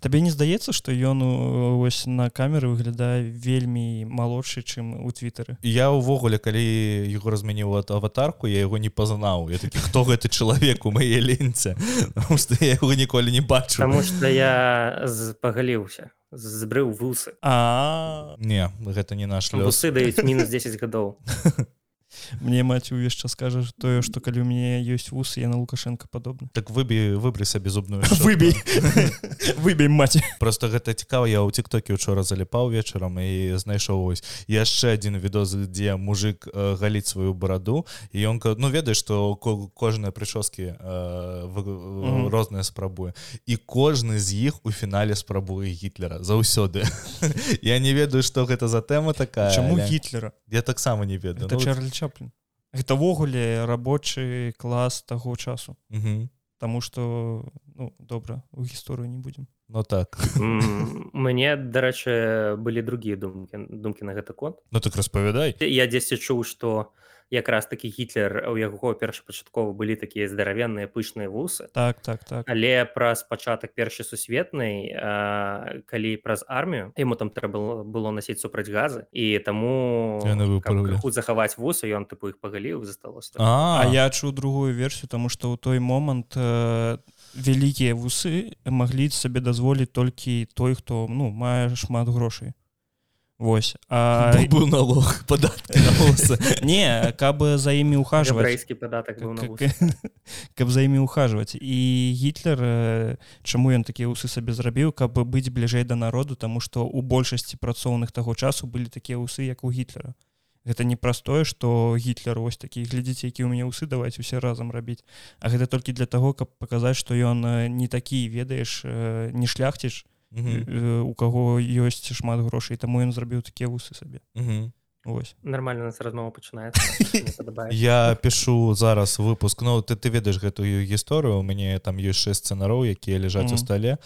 табе не здаецца што ён ось на камеры выглядае вельмі малодшы чым у твиттары я увогуле калі яго размяніў от аватарку я его не пазнаў я такі хто гэты чалавек у мае ленце что я его ніколі не бачу. Таму что я пагаліўся збрыў вусы. А. Не гэта не наш лёс. вусы даюць мінус 10 гадоў мне маці увесь час скажа тое што калі у мяне ёсць вусы я на лукашенко падобна так выбі выбры сабе зубную выбей выбей маці просто гэта цікава я ў тиктоке учора заліпаў вечарам і знайшоў вось яшчэ один відоз дзе мужик э, галіць сваю бараду і ён ну ведаеш што кожныя прычоскі э, розныя спрабуе. І кожны з іх у фінале спрабуе гітлера заўсёды. Я не ведаю што гэта за тэма такая чаму гітлера? я таксама не ведаю. Ну, Чарлі Чаплін гэта ввогуле рабочы клас таго часу. Таму что ну, добра у гісторыю не будзем. Ну так. Мне дарэчы былі другія думкі думкі на гэты конт. Ну так распавядай. Я дзесьці чуў што якраз такі гітлер у яго першапачаткова былі такія здаравенныя пышныя вусы так так так. Але праз пачатак першай сусветнай калі праз армію яму там трэба было насіць супраць газы і таму захаваць вусы ён тыпу іх пагаліў засталося а, а. я чуў другую версію тому что ў той момант э, вялікія вусы маглі сабе дазволіць толькі той хто ну мае шмат грошай Вось. А... быў налог падатки не каб за імі ухажваць падатак каб за імі ухажваць і гітлер чаму ён такія усы сабе зрабіў каб быць бліжэй да народу тому што у большасці працоўных таго часу былі такія усы як у гітлера гэта непростое что гітлер ось такі глядзіце які у мяне усы давайте усе разам рабіць а гэта толькі для того каб паказаць что ён не такі ведаеш не шляхціш у каго ёсць шмат грошай таму ён зрабіў такія вусы сабе Ось. нормально нас размова пачынаецца я пишу зараз выпуск Ну ты ты ведаеш гэтую гісторыю у мяне там ёсць шесть сцэнароў якія ляжаць mm -hmm. у стале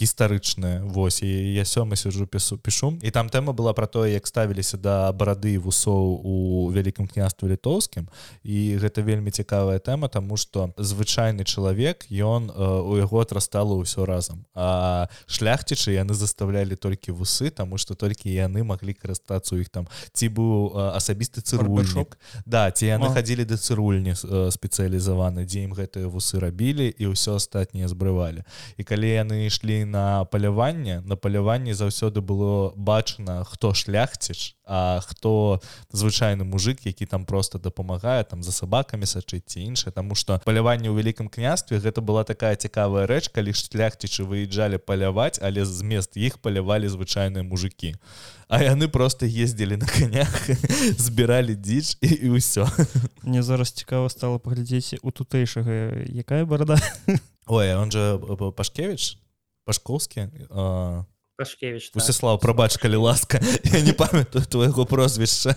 гістарычныя Вось і я сёмы сижу пісу пішу і там тэма была про тое як ставіліся да барады вусоў у вялікім княстве літоўскім і гэта вельмі цікавая тэма тому что звычайны чалавек ён у яго атрастала ўсё разам а шляхцічы яны заставлялі толькі вусы тому что толькі яны маглі карыстацца у іх там ці быў асабісты цырульнік да ці яны хадзілі да цырульні спецыялізаваны дзе ім гэтыя вусы рабілі і ўсё астатніе збрывалі і калі яны ішлі на паляванне на паляванні заўсёды было бачана хто шляхціш А хто звычайны мужик які там просто дапамагае там за сабакамі сачыць ці іншае тому что паляванне ў вялікім княстве гэта была такая цікавая рэч калі шляхцічы выязджалі паляваць але змест іх палявалі звычайныя мужики а яны просто ездзілі на конях збіралі дзіч і, і ўсё. Мне зараз цікава стало паглядзець у тутэйшага якая барада? Ой он же пашкевич пашковскі? А пашкевич усеслав так. прабач калі ласка я не памятаю твайго прозвішча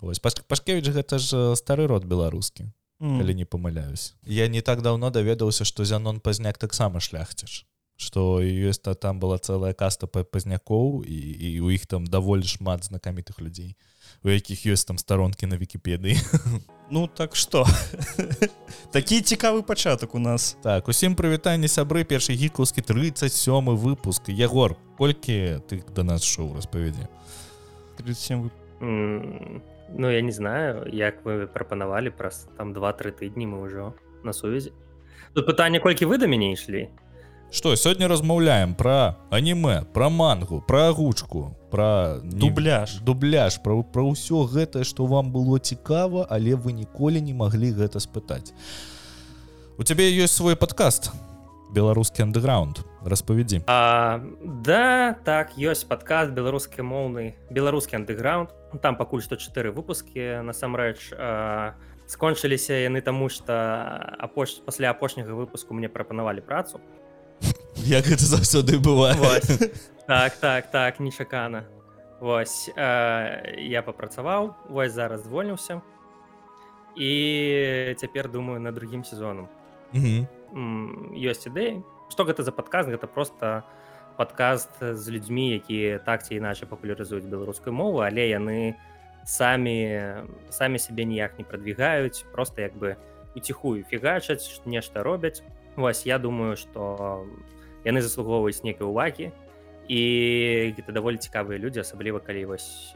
ось пашкевич гэта ж стары род беларускі калі не памыляюсь я не так давно даведаўся што зянон пазняк таксама шляхціш что ёсць та там была целая каста пазнякоў і, і у іх там даволі шмат знакамітых людзей у якіх ёсць там старонкі на вкіпедыі Ну так что такі цікавы пачатак у нас. Так усім прывітанне сябры першы гікаўскі 37 выпуск. Егор колькі ты да нас шоу распавядзе 37 вы... mm, Ну я не знаю як вы прапанавалі праз там два-тры тыдні мы ўжо на сувязі. Тут пытанне колькі вы да мяне ішлі что сёння размаўляем про аніме про мангу про агучку про дубляж. дубляж про про ўсё гэтае что вам было цікава але вы ніколі не маглі гэта спытаць. У цябе ёсць свой подкаст беларускі андеграунд распавядзі. Да так ёсць падказ беларускі моўны беларускі андеграунд там пакуль што чатыры выпускі насамрэч скончыліся яны таму што апоч пасля апошняга выпуску мне прапанавалі працу як гэта заўсёды бывае так так так нечакана. Вось э, я папрацаваў вось зараз звольніўся. І цяпер думаю на другім сезоном ёсць ідэі. Што гэта за падказ гэта просто падкаст з людзьмі якія так ці іначай папулярызуюць беларускую мову але яны самі самі сябе ніяк не прадвігаюць просто як бы уціхую фігачаць нешта робяць. Вось я думаю что яны заслугоўваюць нейкай увагі і гэта даволі цікавыя людзі асабліва калі вось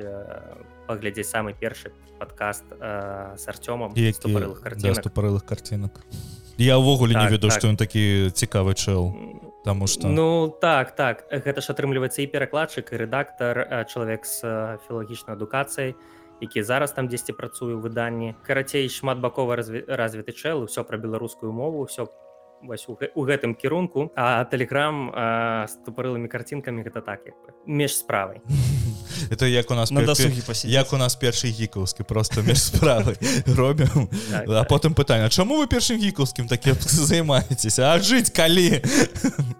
паглядзець самы першы падкаст з арцёмам ступарылых карцінак я ўвогуле так, не ведаю што так. ён такі цікавы чэл Таму что ну так так. Гэта ж атрымліваецца і перакладчык і рэдактар чалавек з філагічнай адукацыяй які зараз там дзесьці працую выданні. Карацей шматбакова развіты чэл все пра беларускую мову все вось у гэтым кірунку а тэлеграм з тупарылымі карцінкамі гэта так як бы меж справай это як у нас на досугі як у нас першы гікаўскі просто меж справы робім так, а так. потым пытанне чаму вы першым гікаўскім такі займаецеся а жыць калі?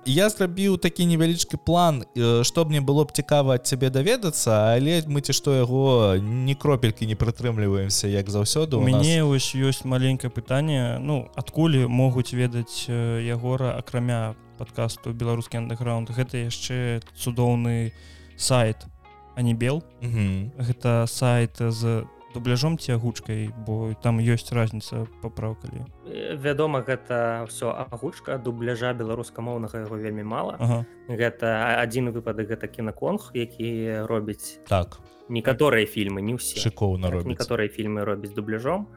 Я зрабіў такі невялічкі план што мне было б цікава ад цябе даведацца але мы ці што яго ні кропелькі не прытрымліваемся як заўсёды у мяне вось ёсць маленькае пытанне ну адкуль могуць ведаць ягора акрамя подкасту беларускі андеграунд гэта яшчэ цудоўны сайт а не бел. Гэта сайт з дубляжом ці агучкай бо там ёсць разница папраўкалі вядома гэта все агучка дубляжа беларускамоўнага яго вельмі мала. Ага. гэта адзін выпадак гэта кінаконг які робіць так. некаторыя фільмы не ўсе. Шыкоўна так, некаторыя фільмы робіць дубляжом.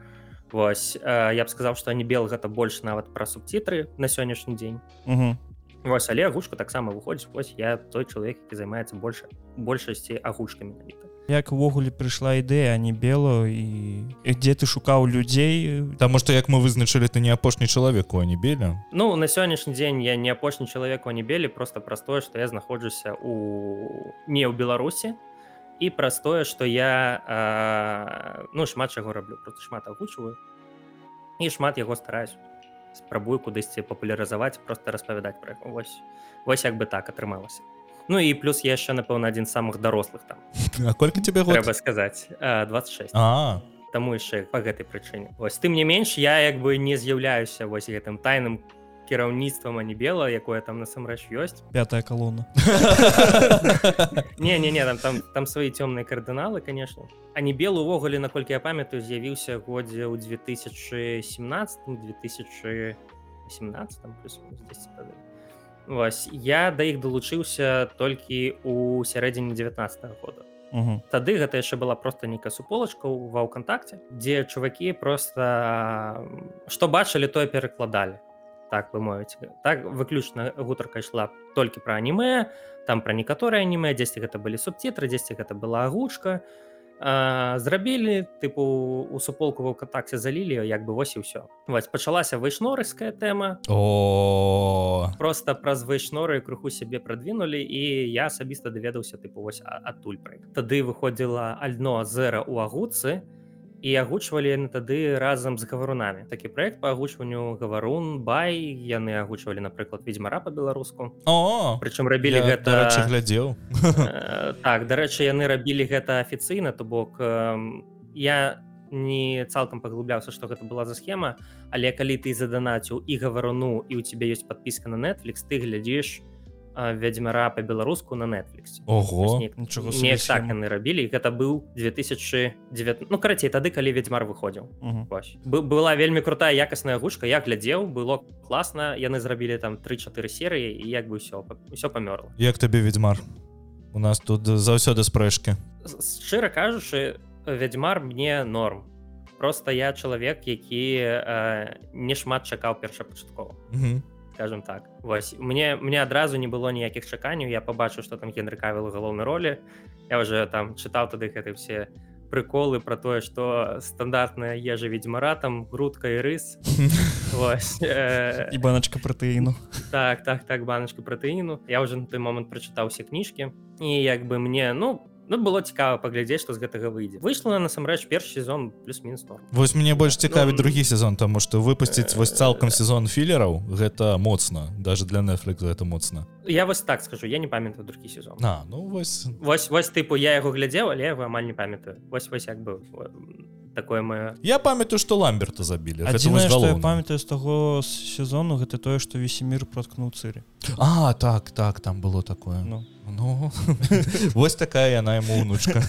Вось я б сказаў што не бел гэта больш нават пра субцітры на сённяшні дзень Вось але агучка таксама выходзіць вось я той чалавек які займаецца больше большасці агучкамі навіта як увогуле прыйшла ідэя не бело і дзе ты шукаў людзей Таму што як мы вызначылі ты не апошні чалавеку а не беля. Ну на сённяшні дзень я не апошні чалавеку не белі просто праз тое што я знаходжуся у не ў беларусі і праз тое што я а, ну шмат чаго раблю просто шмат агучваю і шмат яго стараюсь спрабую кудысьці папулярызаваць просто распавядаць пра вось вось як бы так атрымалася Ну і плюс я яшчэ напэўна адзін самых дарослых там. А колькі тебе трэба сказаць 26 а. Таму яшчэ по гэтай прычыне Вось тым не менш я як бы не з'яўляюся вось гэтым тайным кіраўніцтвам а не бела якое там насамрэч ёсць пятая колонна. Не не не там там там свои цёмныя кардыналы конечно. А не бел увогуле наколькі я памятаю з'явіўся годзе ў 2017 2017 Вось. Я да іх далучыўся толькі у сярэдзіне 19 -го года. Угу. Тады гэта яшчэ была просто нейкая суполачка ва ўкантакце дзе чувакі просто што бачылі тое перакладалі так вы мовіць. Так выключна гутарка ішла толькі пра анімэ там пра некаторыя анімэ дзесьці гэта былі субцітры дзесьці гэта была агучка. Зрабілі тыпу у суполку ва катакце залілі як бы вось і ўсё. Вось пачалася вышнорыская тэма. О! Просто праз вышноры крыху сябе прадвінулі і я асабіста даведаўся тыпу вось адтуль пры тады выходзіла ально зера у агуцы і і агучвалі яны тады разам з гаварунамі такі проект по агучванню гаварун бай. Яны агучвалі напрыклад ведьзьмара по-беларуску о прычым рабілі гэта глядзеў так дарэчы яны рабілі гэта афіцыйна то бок я не цалкам паглубляўся што гэта была за схема. Але калі ты заданаціў і гаваруну і у тебе ёсць подпіска на netflix ты глядзіш вядзьмара по-беларуску на netflix. Ого так яны рабілі гэта быў 2009 ну карацей тады калі ведьмар выходзіў была вельмі крутая якасная гучка я глядзеў было класна яны зрабілі там 3-4 серыі і як бы ўсё ўсё памёрла як табе ведьмар. У нас тут заўсёды спрэшкі шчыра кажучы вядьмар мне норм. Просто я чалавек які э, не шмат чакаў першапачаткова скажем так. Вось. Мне мне адразу не было ніякіх чаканняў. Я побачыў что там генры кавел галоўнай ролі. Я уже там чытаў тады гэты все приколы про тое что стандартная ежа ведьмара там грудка і рыс. І баначка пратэіну так так так баначка пратэіну я уже на той момант прачытаў все кніжкі. І як бы мне ну Ну, было цікава паглядзець што з гэтага выйдзе. Выйшла на насамрэч першы сезон плюс-мінус норм. Вось мне больш цікаві ну, другі сезон тому что выпусціць вось цалкам сезон філераў гэта моцна. Даже для Netflix это моцна. Я вось так скажу я не памятаю другі сезон. А ну вось. Вось вось тыпу я яго глядзеў але яго амаль не памятаю. Вось вось як бы такое мое я памятаю что ламберта забілі. Памятаю з таго сезону гэта тое што весемір проткнуў цыры а так так там было такое. Ну Ну вось такая яна яму унучка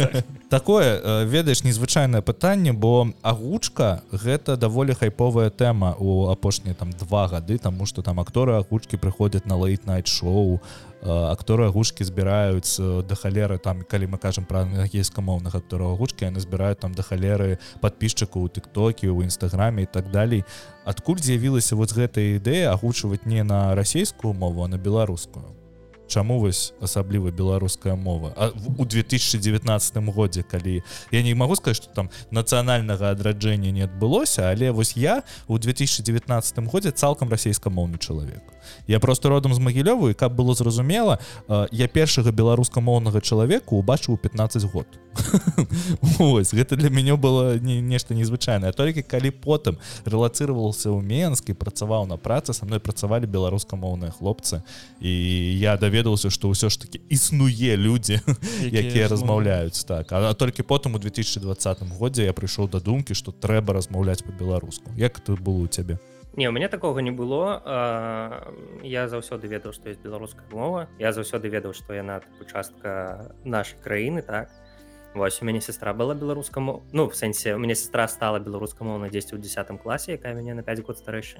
такое э, ведаеш незвычайнае пытанне бо агучка гэта даволі хайповая тэма у апошнія там два гады тому что там акторы агучкі прыходзяць на лейт найт шоу акторы агучкі збіраюць да халеры там калі мы кажам пра ангельскамоўных актораў агучкі яны збіраюць там да халеры подписчыку у тыктокі у нстаграме і так далей. Адкуль з'явілася вот гэтая ідэя агучваць не на расійскую мову а на беларускую чаму вось асабліва беларуская мова? А у 2019 годзе калі я не могу сказать что там нацыянальнага адраджэння не адбылося але вось я у 2019 годзе цалкам расійскамоўны чалавек. Я просто родам з магілёву і каб было зразумела я першага беларускамоўнага чалавека убачыў 15 год. Ось гэта для мяне было не нешта незвычайнае. Толькі калі потым рэлацыраваўся ў менскі працаваў на працы са мной працавалі беларускамоўныя хлопцы і я даведаўся што ўсё ж таки існуе людзі якія размаўляюць так. А толькі потым у 2020 годзе я прыйшоў да думкі што трэба размаўляць по-беларуску як тут было у цябе Не, у мяне такога не было я заўсёды ведаў што ёсць беларуская мова. Я заўсёды ведаў што яна участка нашай краіны так Вось у мяне сестра была беларускаму ну в сэнсе у мяне сестра стала беларускамоўна 10 у 10 класе якая мяне на 5 год старэйша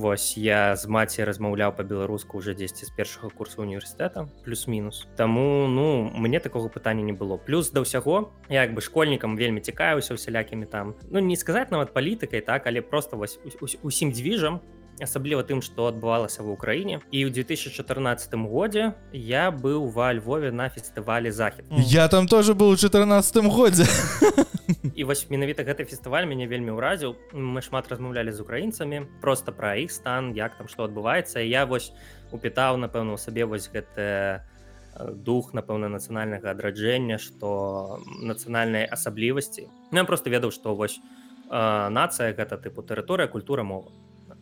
Вось я з маці размаўляў по-беларуску уже 10 з першага курсу універсітэта плюс-мінус Таму ну мне такого пытання не было. Плюс да ўсяго як бы школьнікам вельмі цікаюся усялякімі там. Ну не сказаць нават палітыкай так але просто вось усім дзвіжам асабліва тым што адбывалася ва ўкраіне і ў 2014 годзе я быў ва Львове на фестывалі захід я там тоже был у 14 годзе і вось менавіта гэты фестываль мяне вельмі ўразіў мы шмат размаўлялі з украінцамі просто пра іх стан як там што адбываецца я вось упытаў напэўна у сабе вось гэта дух напэўна нацыянальнага адраджэння што нацыянальнай асаблівасці я просто ведаў што вось нацыя гэта тыпу тэрыторыя культура мова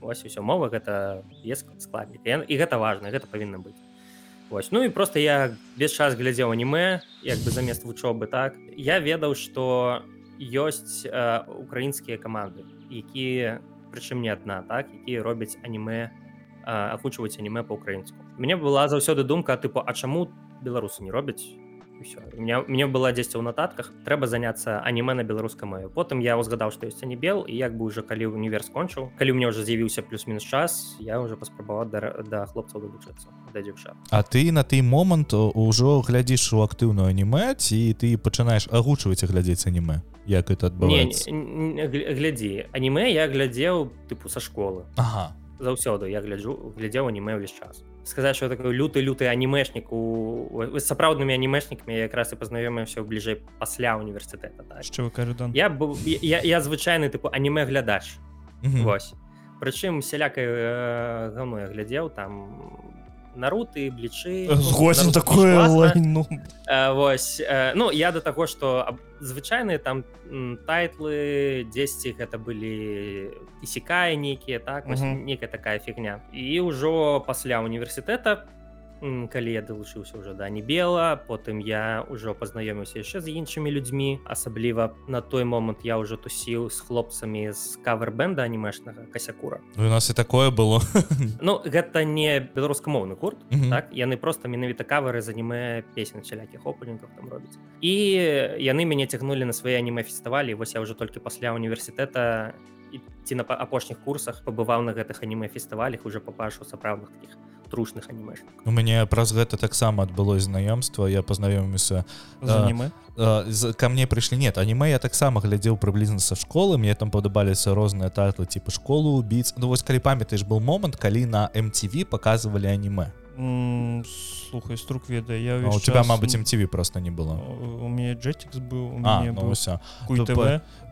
вось усё мова гэта есть складнік і гэта важна гэта павінна быць Вось ну і просто я весь час глядзеў аніме як бы замест вучобы так. Я ведаў что ёсць э, украінскія каманды якія прычым не адна так якія робяць аніме агучваць аніме по-украінску мне была заўсёды думка тыпу а чаму беларусы не робяць все меня мне была дзесьці ў нотатках. Трэба заняться аніме на беларускай мове потым я узгадаў што ёсць не бел і як бы уже калі універ скончыў калі у меня уже з'явіўся плюс-мінус час. Я уже паспрабаваў да, да хлопцаў далучыцца да дзяўчат А ты на той момант ўжо глядзіш у актыўную анімэ ці ты пачынаеш агучваць і глядзець аніме як это адбываецца? глядзі аніме я глядзеў тыпу са школы. Ага. Заўсёды. Я гляджу глядзеў аніме ўвесь час сказаць что такой люты люты анімешнік у сапраўднымі анімешнікамі якраз і пазнаёмся бліжэй пасля універсітэта так. я быў я, я звычайны тыпу аніме глядач Вось прычым сялякай э, гаму я глядзеў там наруты блічы згодзін такое ну. Вось ну я да таго што звычайныя там тайтлы 10 гэта былі ісікае нейкія так некая такая фігня і ўжо пасля універсітэта калі я далучыўся ўжо да не бела потым я ўжо пазнаёміўся яшчэ з іншымі людзьмі асабліва на той момант я ўжо тусіў з хлопцамі з кавер-бэнда анімешнага касякура ну, у нас і такое было. Ну гэта не беларускамоўны курт mm -hmm. так яны просто менавіта кавары з анімэ песен сялякіх опенінкаў там робяць і яны мяне цягнулі на свае аніме фестывалі вось я ўжо толькі пасля універсітэта ці на апошніх курсах пабываў на гэтых аніме фестывалях уже папашу сапраўдных таких трушных анімеш у мяне праз гэта таксама адбылось знаёмства я пазнаёміўся ко мне прыйшлі нет аніме я таксама глядзеў прыблізна са школы. Мне там падабаліся розныя татлы типа школу убіц Ну вось калі памятаеш был момант калі на MTV показывалі аніме слухай струк ведае я у тебя мабыць MTV просто не было? У меня джетикс быў ну,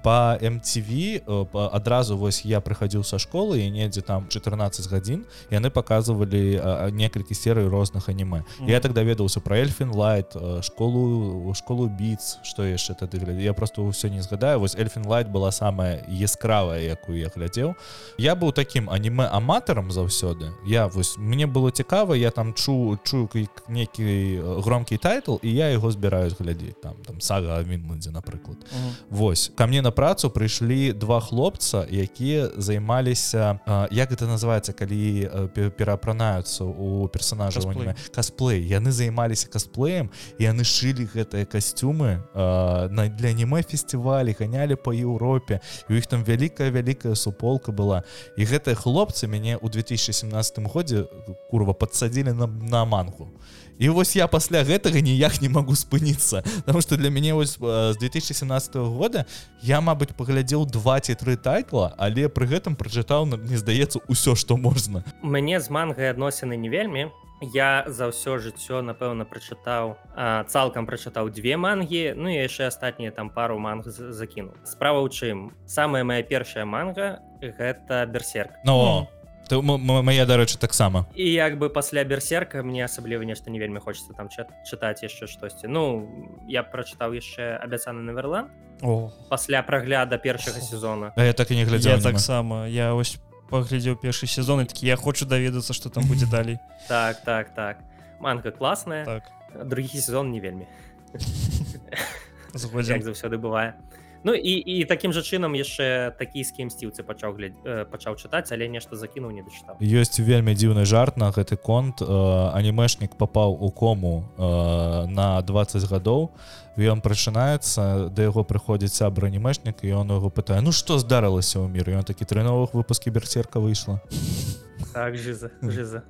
по MTV адразу вось я прыхадзіў са школы і недзе там 14 гадзін яны показывалі некалькі серый розных аніме mm. я так даведаўся про эльфін лайт школу школу біц что яшчэ тады глядзе я просто ўсё не згадаю вось эльфін лайт была самая яскравая якую я глядзеў я быў таким аніме аматарам заўсёды я вось мне было цікава я там чу чую некі громкі тайтл і я яго збіраюсь глядзець там там сага Вінландзе напрыклад uh -huh. Вось ко мне на працу прыйшлі два хлопца якія займаліся як это называется калі пераапранаюцца у персонажа касплей яны займаліся касплеем і яны шылі гэтыя касцюмы на для аніме фестывалі ганялі по Еўропе у іх там вялікая вялікая суполка была. І гэтыя хлопцы мяне ў 2017 годзе курва подсадзілі на, на мангу і вось я пасля гэтага ніяк не могу спыніцца потому что для мяне вось з 2017 года я мабыць паглядзеў два ці тры тайтла але пры гэтым прачытаў мне здаецца ўсё что можна мяне з мангай адносіны не вельмі я за ўсё жыццё напэўна прачытаў цалкам прачытаў две мангі ну і яшчэ астатнія там пару манг закінуў. Справа ў чым? Самая моя першая манга гэта берсерк но ну, моя дарэчы таксама. І як бы пасля берсерка мне асабліва нешта не вельмі хочется там чытаць яшчэ штосьці ну я прачытаў яшчэ абяцаны наверланд пасля прагляда першага сезона. А я так і не глядзеў таксама я ось паглядзеў першы сезон і такі я хочу даведацца что там будзе далей так так так. Манка класная так. другі сезон не вельмі заўсёды бывае Ну і і такім жа чынам яшчэ такійскія мсціўцы пачаў глядь пачаў чытаць але нешта закінуў не дачытаў ёсць вельмі дзіўны жарт на гэты конт. Анімешнік папаў у кому на 20 гадоў ён прачынаецца да яго прыходзіць сябра анімешнік і ён яго пытае Ну што здарылася ў міры ён такі тры новых выпускі берцерка выйшла так жиза жиза.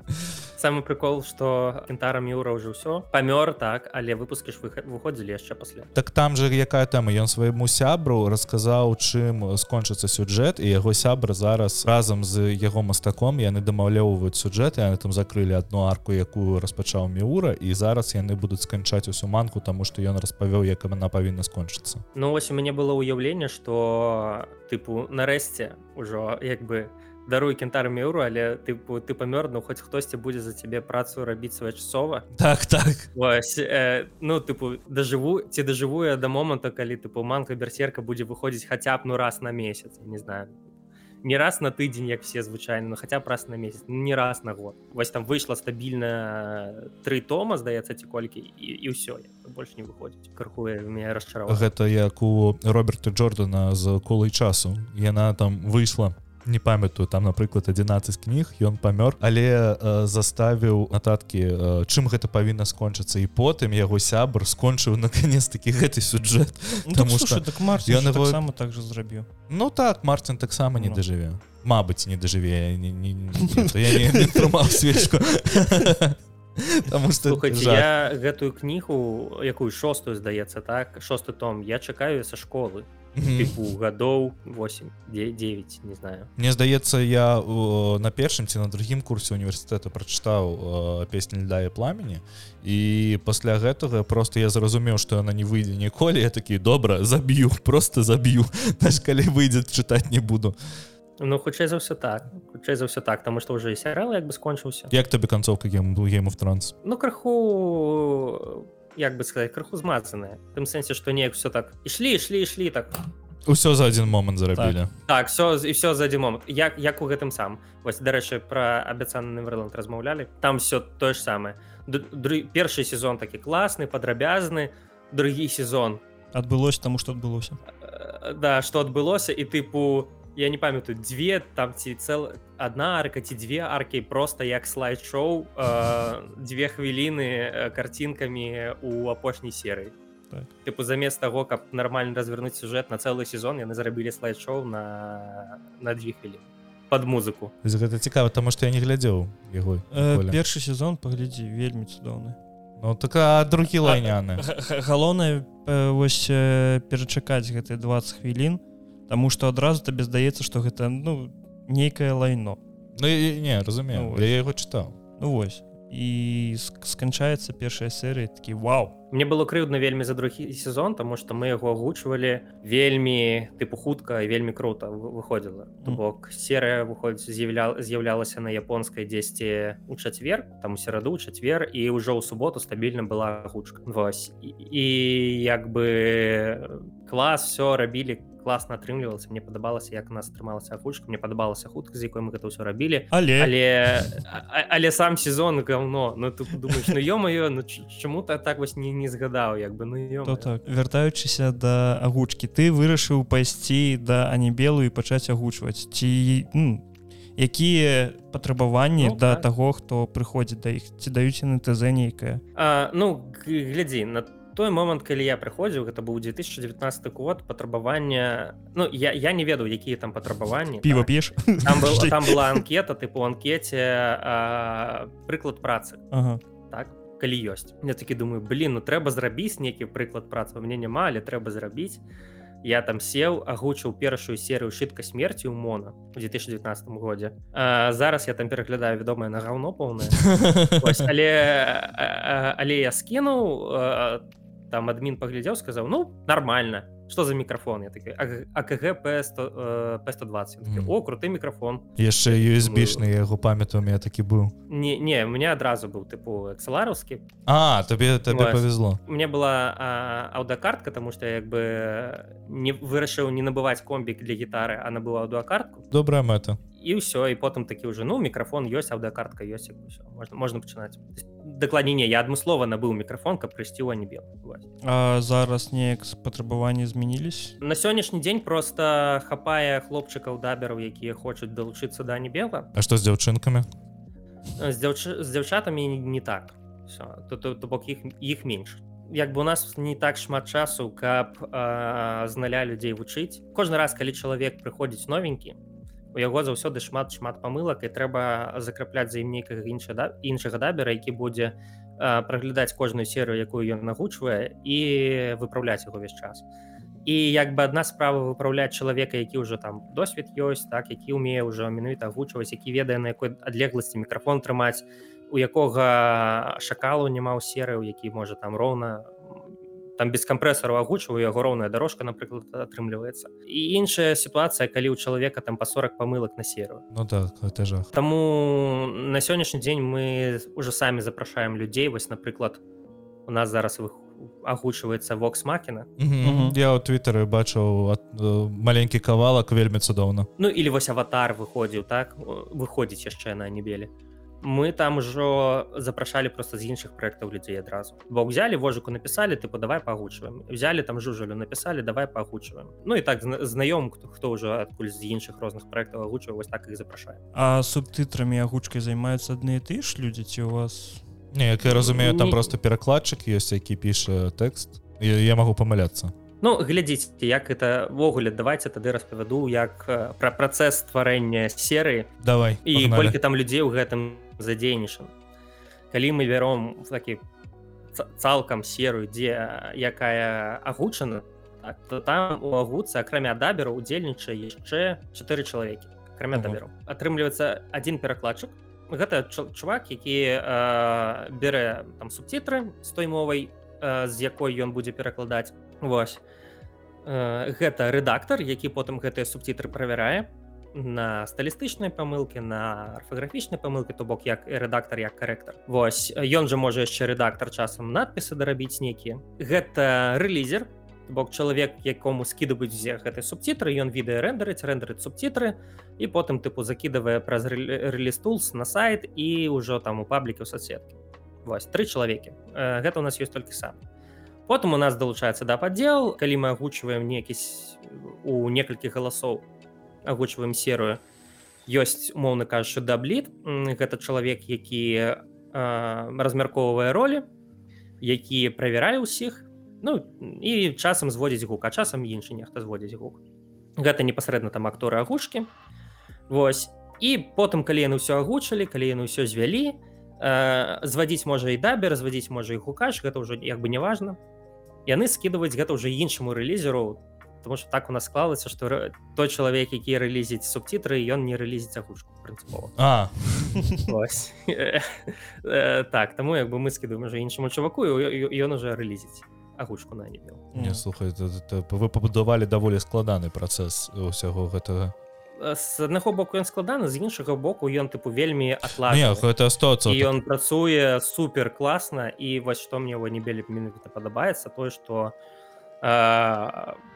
Самы прикол что кентара мюра уже ўсё памёр так але выпускі ж выходзілі яшчэ пасля так там же якая тэма? Ён свайму сябру расказаў чым скончыцца сюджэт і яго сябра зараз разам з яго мастаком яны дамаўлёўваюць сюджэт яны там закрылі одну арку якую распачаў міура і зараз яны будуць сканчаць усю манку тому что ён распавёў як она павінна скончыцца. Ну вось у мяне было ўяўленне что тыпу нарэшце ўжо як бы у даруй кентар меўру але ты ты памёр ну хоць хтосьці будзе за цябе працу рабіць своечасова так так. Вось, э, ну тыпу дажыву ці дажыву да моманта калі тыпу манка берсерка будзе выходзіць хаця б ну раз на месяц не знаю. Не раз на тыдзень як все звычайно ну, хаця б раз на месяц ну, не раз на год. Вось там выйшла стабільна тры тома здаецца ці колькі і, і ўсё больш не выходзіць крыхуе меня расчарова гэта як у роберта джордана з колай часу яна там выйшла не памятаю там напрыклад 11 кніг ён памёр але э, заставіў нататкі э, чым гэта павінна скончыцца. І потым яго сябр скончыў наконец таки гэты сюджэт ну, так, что так ён его сам так же зрабіў. Ну так Мартин таксама не ну. дажыве. Мабыць не дажыве свечку. Таму что я гэтую кнігу якую шостую здаецца так шосты том я чакаю са школы тыпу гадоў 8 9 не знаю. Мне здаецца я о, на першым ці на другім курсе універсітэта прачытаў песню льда і пламені і пасля гэтага просто я зразумеў што яна не выйдзе ніколі я такі добра заб'ю просто заб'ю наш калі выйдзе чытаць не буду Ну хутчэй за ўсё так хутчэй за ўсё так там што ўжо і серыал як бы скончыўся Як табе канцоўка гем был гейм в транс Ну крыху як бы сказать крыху змазаныя тым сэнсе што неяк все так ішлі ішлі ішлі так. Усё за один момант зарабілі так, так все і все за один момант як як у гэтым сам. Вось дарэчы про абяцаны верланд размаўлялі там все тое ж самае першы сезон такі класны падрабязны другі сезон. Адбылося таму что адбылося да что адбылося і тыпу я не памятаю дзве там ці цел одна арка ці две аркі просто як слайд-шоу э, две хвіліны э, карцінкамі у апошняй серыі так. тыпу замест таго каб нармальна развернуць сюжэт на цэлы сезон яны зрабілі слайд-шоу на на две хвілі под музыку. Гэта цікава тому что я не глядзеў яго э, першы сезон паглядзі вельмі цудоўны. Ну так другі лайняны? галоўнае э, вось э, перачакаць гэтыя 20 хвілін Таму што адразу табе здаецца што гэта ну нейкае лайно. Ну не разумею ну, я яго чытаў Ну вось і сканчаецца першая серыя такі вау! Мне было крыўдна вельмі за другі сезон тому что мы яго агучвалі вельмі тыпу хутка вельмі круто выходзіла. Бок серыя выходзіць з'яўля з'яўлялася на японскай дзесьці у чацвер там у сераду чацвер і ўжо ў суботу стабільна была гучка Вось. І, і як бы клас все рабілі класна атрымлівалася мне падабалася як нас атрымалася агучка мне падабалася хутка з якой мы гэта ўсё рабілі але але але сам сезон говно. Ну ты думаешь ну ё-маё ну чаму-то так вось не не згадаў як бы ну то так вяртаючыся да агучкі. Ты вырашыў пайсці да анібелу і пачаць агучваць. Ці ну, якія патрабаванні ну, да так. таго хто прыходзіць да іх? Ці даюць на ТЗ нейкая ну глядзі на той момант калі я прыходзіў гэта быў 2019 год патрабавання Ну я, я не ведаў якія там патрабаванні піва так. п'еш там, был, там была анкета тыпу анкете а, прыклад працы. Ага. так калі ёсць я такі думаю блин ну трэба зрабіць нейкі прыклад працы мне няма але трэба зрабіць я там сеў агучыў першую серыю шытка смерці ў мона у 2019 годзе а, зараз я там пераглядаю вядомае на гаўно поўнае але але я скінуў там адмін паглядзеў сказаў ну нормально что за мікрафон? Я такі акг п120 о круты мікрафон яшчэ юсбішны яго памятаю меня такі быў. Не не мне адразу быў тыпу экселараўскі а табе табе повезло. Мне была аўдакартка тому что як бы не вырашыў не набываць комбік для гітары а набыла аўдакартку добрая мэта і ўсё і потым такі ўжо ну мікрафон ёсць аўдакартка ёсць можна можна пачынаць дакладней я адмыслова набыў мікрафон каб прыйсці ў анібел зараз неяк патрабаванні змянілись на сённяшні дзень просто хапае хлопчыкаў дабераў якія хочуць далучыцца да небела А што з дзяўчынкамі з дзяўчы з дзяўчатамі не так. То бок іх іх менш як бы у нас не так шмат часу каб з наля людзей вучыць кожны раз калі чалавек прыходзіць новенькі у яго заўсёды шмат шмат памылак і трэба закрапляць за ім нейкага іншага да іншага дабера які будзе праглядаць кожную серыю якую ён нагучвае і выпраўляць яго увесь час. І як бы адна справа выпраўляць чалавека які ўжо там досвед ёсць так які ўмее ўжо менавіта агучваць які ведае на якой адлегласці мікрафон трымаць у якога шакалу няма ў серыю які можа там роўна там без кампрэсару агучваю яго роўная дорожка напрыклад атрымліваецца і іншая сітуацыя калі ў чалавека там па 40 памылак на серу Ну так жах Таму на сённяшні дзень мы уже самі запрашаем людзей вось напрыклад у нас зараз вы агучваецца вокс макіна я ў твиттары бачыў э, маленькі кавалак вельмі цудоўна Ну или вось аватар выходзіў так? Выходзіць яшчэ на небелі мы там ужо запрашалі просто з іншых проектаў людзей адразу. Бо взяли вожыку написали ты давай пагучваем взяли там жужалю написали давай пагучваем Ну і так знаём хто хто ўжо адкуль з іншых розных проектаў агучваў вось так их запрашаю а субтытрамі агучкай займаюцца адны ты ж людзі ці у вас? Не як я разумею там не... просто перакладчык ёсць які піша тэкст. Я, я могу памыляцца. Ну глядзіце як это-ввогуле давайте тады распавяду як пра працэс стварэння серыі. Давай і колькі там людзей у гэтым задзейнічаны калі мы вяром в такі цалкам серую дзе якая агучана так, то там у агуцы акрамя дабера удзельнічае яшчэ чатыры чалавекі акрамя даберу. Атрымліваецца один перакладчык. Гэта чувак які э, бярэ там субцітры з той мовай э, з якой ён будзе перакладаць. Вось. Э, гэта рэдактор які потым гэтыя субцітры правярае на сталістычнай памылкі на арфаграфічнай памылкі то бок як і рэдактар як карэктар Вось ён жа можа яшчэ рэдактар часам надпісы дарабіць нейкія. Гэта рэлізер бок чалавек якому скідаваюць зе гэты субцітры ён відэа рэндерыць рэндерыць субцітры і потым тыпу закідавае праз рэлістулс на сайт і ўжо там у паблікі ў соцсеткі Вось тры чалавекі. Гэта у нас ёсць толькі сам. Потым у нас далучаецца да падзел калі мы агучваем некі у некалькі галасоў агучваем серую. Ёсць умоўна кажучы дабліт. Гэта чалавек які размяркоўвае ролі які правярае ўсіх. Ну і часам зводзіць гук а часам іншы нехта зводзіць гук. Гэта непасрэдна там акторы агушкі Вось. І потым калі яны ўсё агучылі калі яны ўсё звялі звадзіць можа і дабе развадзіць можа і гукаш гэта ўжо як бы неважна яны скідваюць гэта ўжо іншаму рэлізеру потому что так у нас склалася что той чалавек які рэлізіць субцітры ён не рэлізіць агушку прынцыпова а. Так таму як бы мы скідуем уже іншаму чуваку ён уже рэлізіць агушку на не не слухай вы пабудавалі даволі складаны працэс усяго гэтага з аднаго боку ён складаны з іншага боку ён тыпу вельмі атла гэта 100 ён працуе супер класна і вось што мне его не белі менавіта падабаецца тое что у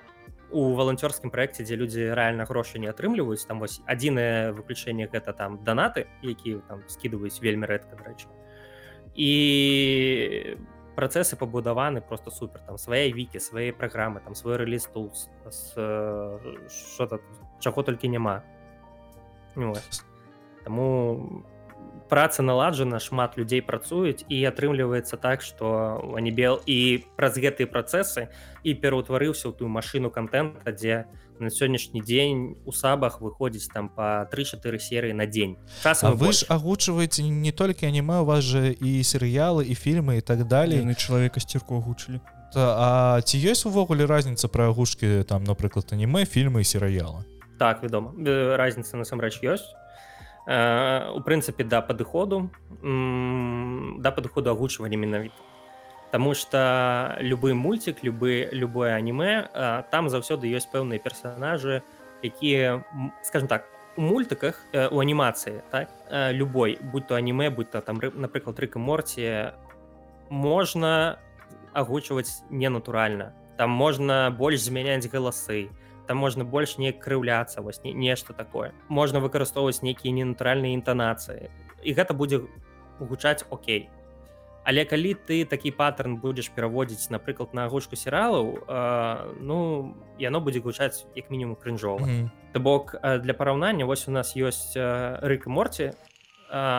валанцёрскім праекце дзе людзі рэальна грошы не атрымліваюць там вось адзінае выключэнне гэта там данаты які там скідваюць вельмі рэдка дарэчы і працэсы пабудаваны просто супер там свае вікі свае праграмы там свой рэліз тут что-то чаго толькі няма Таму праца наладжана шмат людзей працуюць і атрымліваецца так што анібел і праз гэтыя працэсы і пераўтварыўся ў тую машыну контента дзе на сённяшні дзень у сабах выходзіць там по 3-4 серыі на дзень. Часам вы ж агучваеце не толькі аніме у вас же і серыялы і фільмы і так далее на чалавека сцірку агучылі. А ці ёсць увогуле разніца пра агушкі там напрыклад аніме фільмы і серыялы? Так вядома. Разніца насамрэч ёсць у прынцыпе да падыходу да падыходу агучвання менавіта. Таму что любы мульцік любы любое аніме там заўсёды ёсць пэўныя персонажы якія скажем так у мультыках у анімацыі так любой будь то аніме будь то там напрыклад рыка морці можна агучваць ненатуральна. Там можна больш змяняць галасы там можна больш не крыўляцца вось не, нешта такое. Можна выкарыстоўваць нейкія ненатуральныя інтанацыі і гэта будзе гучаць Окей. Але калі ты такі паттерн будзеш пераводзіць напрыклад на агучку серыалаў э, ну яно будзе гучаць як мінімум крынжова mm -hmm. то бок для параўнання вось у нас ёсць рык морці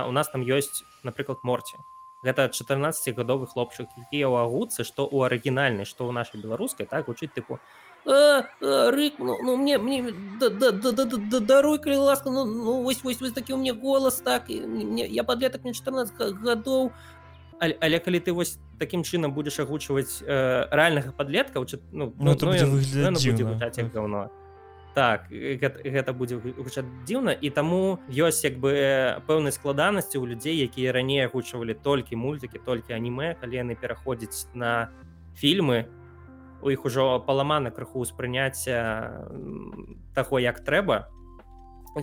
у нас там ёсць напрыклад морці гэта 14гадовы хлопчык якія ў агуцы што ў арыгінальнай што ў нашай беларускай так гучыць тыпу а, а, рык ну, ну мне мне даруй калі ласка ну, ну вось вось вось такі у мне голас так і мне я подлетак мне 14 гадоў але, але калі ты вось такім чынам будзеш агучваць э, рэальнага падлетка ну, ну, ну, ну, говно. Так гэта, гэта будзе гучаць дзіўна і таму ёсць як бы пэўнай складанасці ў людзей якія раней агучвалі толькі мультыкі толькі аніме калі яны пераходзяць на фільмы у іх ужо паламана крыху ўспрыняцця таго як трэба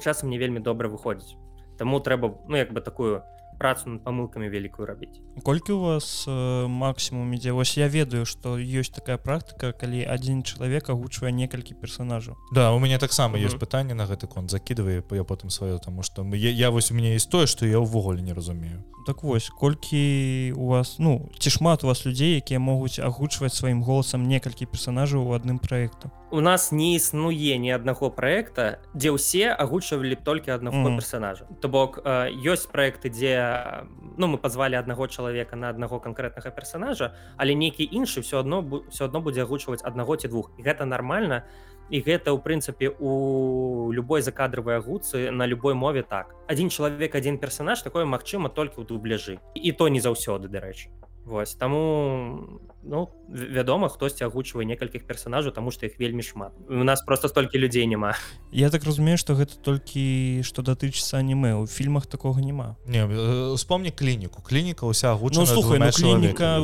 часам не вельмі добра выходзіць. Таму трэба ну як бы такую працу над памылкамі вялікую рабіць колькі у вас э, максімум ідзе вось я ведаю што ёсць такая практыка калі адзін чалавек агучвае некалькі персонажаў Да у мяне таксама ёсць пытанне на гэты конт закидывае я потым сваё таму што я, я вось у мяне есть тое што я ўвогуле не разумею. Так вось колькі у вас ну ці шмат у вас людзей якія могуць агучваць сваім голасам некалькі персонажаў у адным праекту у нас не існуе ні аднаго проекта дзе ўсе агучвалі толькі аднаго mm. персонажа то бок ёсць проекты дзе ну мы позвалі аднаго чалавека на аднаго конкретнага персонажа але нейкі іншы все одно все одно будзе агучваць аднаго ці двух. Гэта нормально і гэта ў прынцыпе у любой закадравай агуцы на любой мове так. Один чалавек один персонаж такое магчыма толькі ў дубляжы. І то не заўсёды дарэчы Вось таму ну вядома хтосьці агучвае некалькіх персонажаў тому что іх вельмі шмат. У нас просто столькі людзей няма Я так разумею что гэта толькі что датычыцца аніме. У фільмах такого няма. Не успомні клініку клініка уся гучна ну, слухай ну, клініка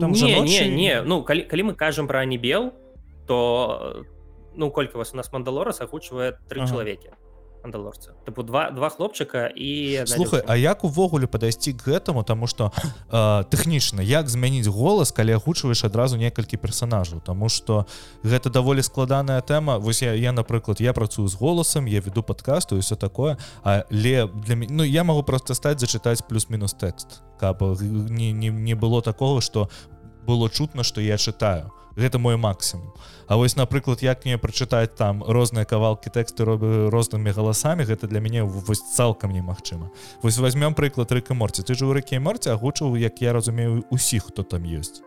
там не, не, не. Ну калі, калі мы кажам про анібел то ну колькі вас у нас мандалорас агучвае тры ага. чалавекі мандалорцы тыпу два два хлопчыка і слухай А як увогуле падайсці к гэтаму тому что э, тэхнічна як змяніць голас калі агучваеш адразу некалькі персонажаў тому что гэта даволі складаная тэма вось я я напрыклад я працую з голасам я веду подкасту і все такое але для мяне ну я могу просто стаць зачытаць плюс-мінус тэкст каб не, не, не было такого что было чутно что я чытаю то гэта мой максимум. А вось напрыклад як мне прачытаць там розныя кавалки тэксты робы рознымі галасамі гэта для мяне вось цалкам немагчыма. Вось возьмем прыклад рыка морці ты ж у рыкі морці агучыў як я разумею усіх хто там ёсць.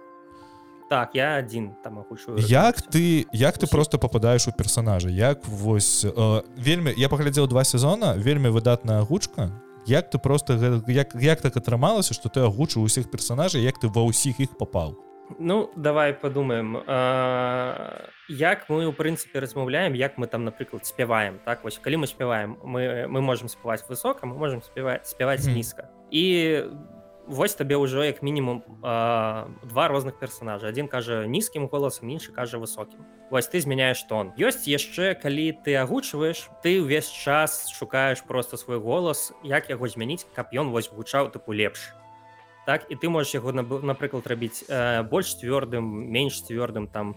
Так я один там агучу як ты як ты просто попадаешь у персонажа? Як вось э, вельмі я паглядзеў два сезона вельмі выдатная агучка як ты просто як як так атрымалася что ты агучыў усіх персонажаў як ты ва ўсіх іх попал Ну давай подумаем як мы у прынцыпе размаўляем як мы там напрыклад спяваем так? Вось калі мы спяваем мы мы можем спяваць высока мы можем спяваць спяваць нізка. І вось табе ўжо як мінімум а, два розных персонажа. Один кажа нізкім голасам іншы кажа высокім. Вось ты змяняешь тон. Ёсць яшчэ калі ты агучваеш ты ўвесь час шукаеш просто свой голас як яго змяніць каб ён вось гучаў тыпу лепш. Так і ты можаш яго напрыклад рабіць э, больш цвёрдым менш цвёрдым там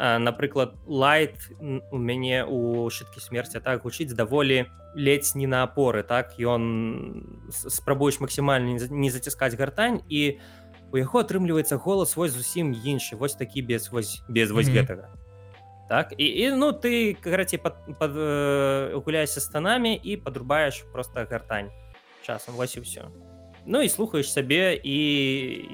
напрыклад лайт у мяне у шыткі смерці так гучыць даволі ледзь не на апоры так ён спрабуеш максімальна не заціскаць гартань і у яго атрымліваецца голас вось зусім іншы вось такі без вось без вось mm -hmm. гэтага так і, і ну ты караці пад, пад, э, гуляешься станамі і подрубаеш просто гартань часам вось і все Ну і слухаеш сабе і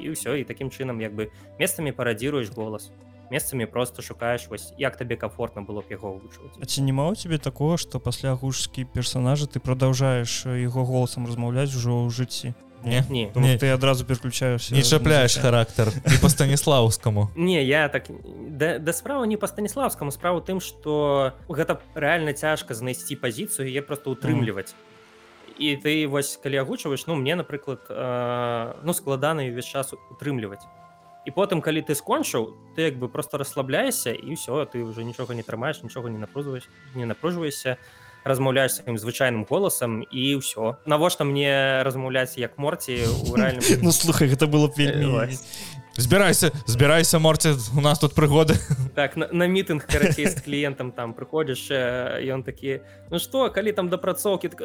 і ўсё і такім чынам як бы месцамі парадзіруеш голас месцамі просто шукаеш вось як табе комфортно было б яго вывучваць ці няма у тебе такого что пасля гужскі персонажа ты продолжаешь его голосам размаўляць ужо ў жыцці? Не, не. не. ты адразу переключаешься не чапляешь характар. не по станіслаўскому не я так да, да справа не по станіслаўскому справу тым что гэта реально цяжка знайсці пазіцыю я просто утрымліваць. І ты вось калі агучваеш ну мне напрыклад э, ну складана ўвесь час утрымліваць і потым калі ты скончыў ты як бы просто расслабляешься і ўсё ты уже нічога не трымаеш нічога не напружваеш не напружваешься размаўляеш сваім звычайным голасам і ўсё навошта мне размаўляць як морці ну слухай гэта было вельмі збірайся збірайся морці у нас тут прыгоды так на, на мітынг карацей з кліентам там прыходзіш ён такі ну что калі там дапрацоўкі так,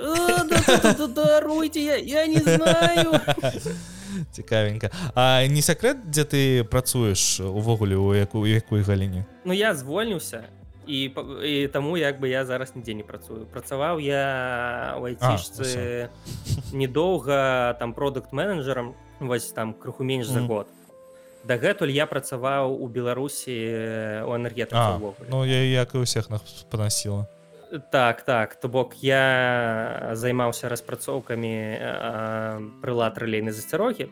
даруйте я не знаю цікавенька. А не сакрэт дзе ты працуеш увогуле у якую якой галіне? Ну я звольніўся і, і таму як бы я зараз нідзе не працую. Працаваў я айцішцы недоўга там продукт менеджерам вось там крыху менш за год. Дагэтуль я працаваў у беларусі у энергетыку Ну я як і ўсіх нас панасіла так так то бок я займаўся распрацоўкамі прылад рэлейнай засцярогі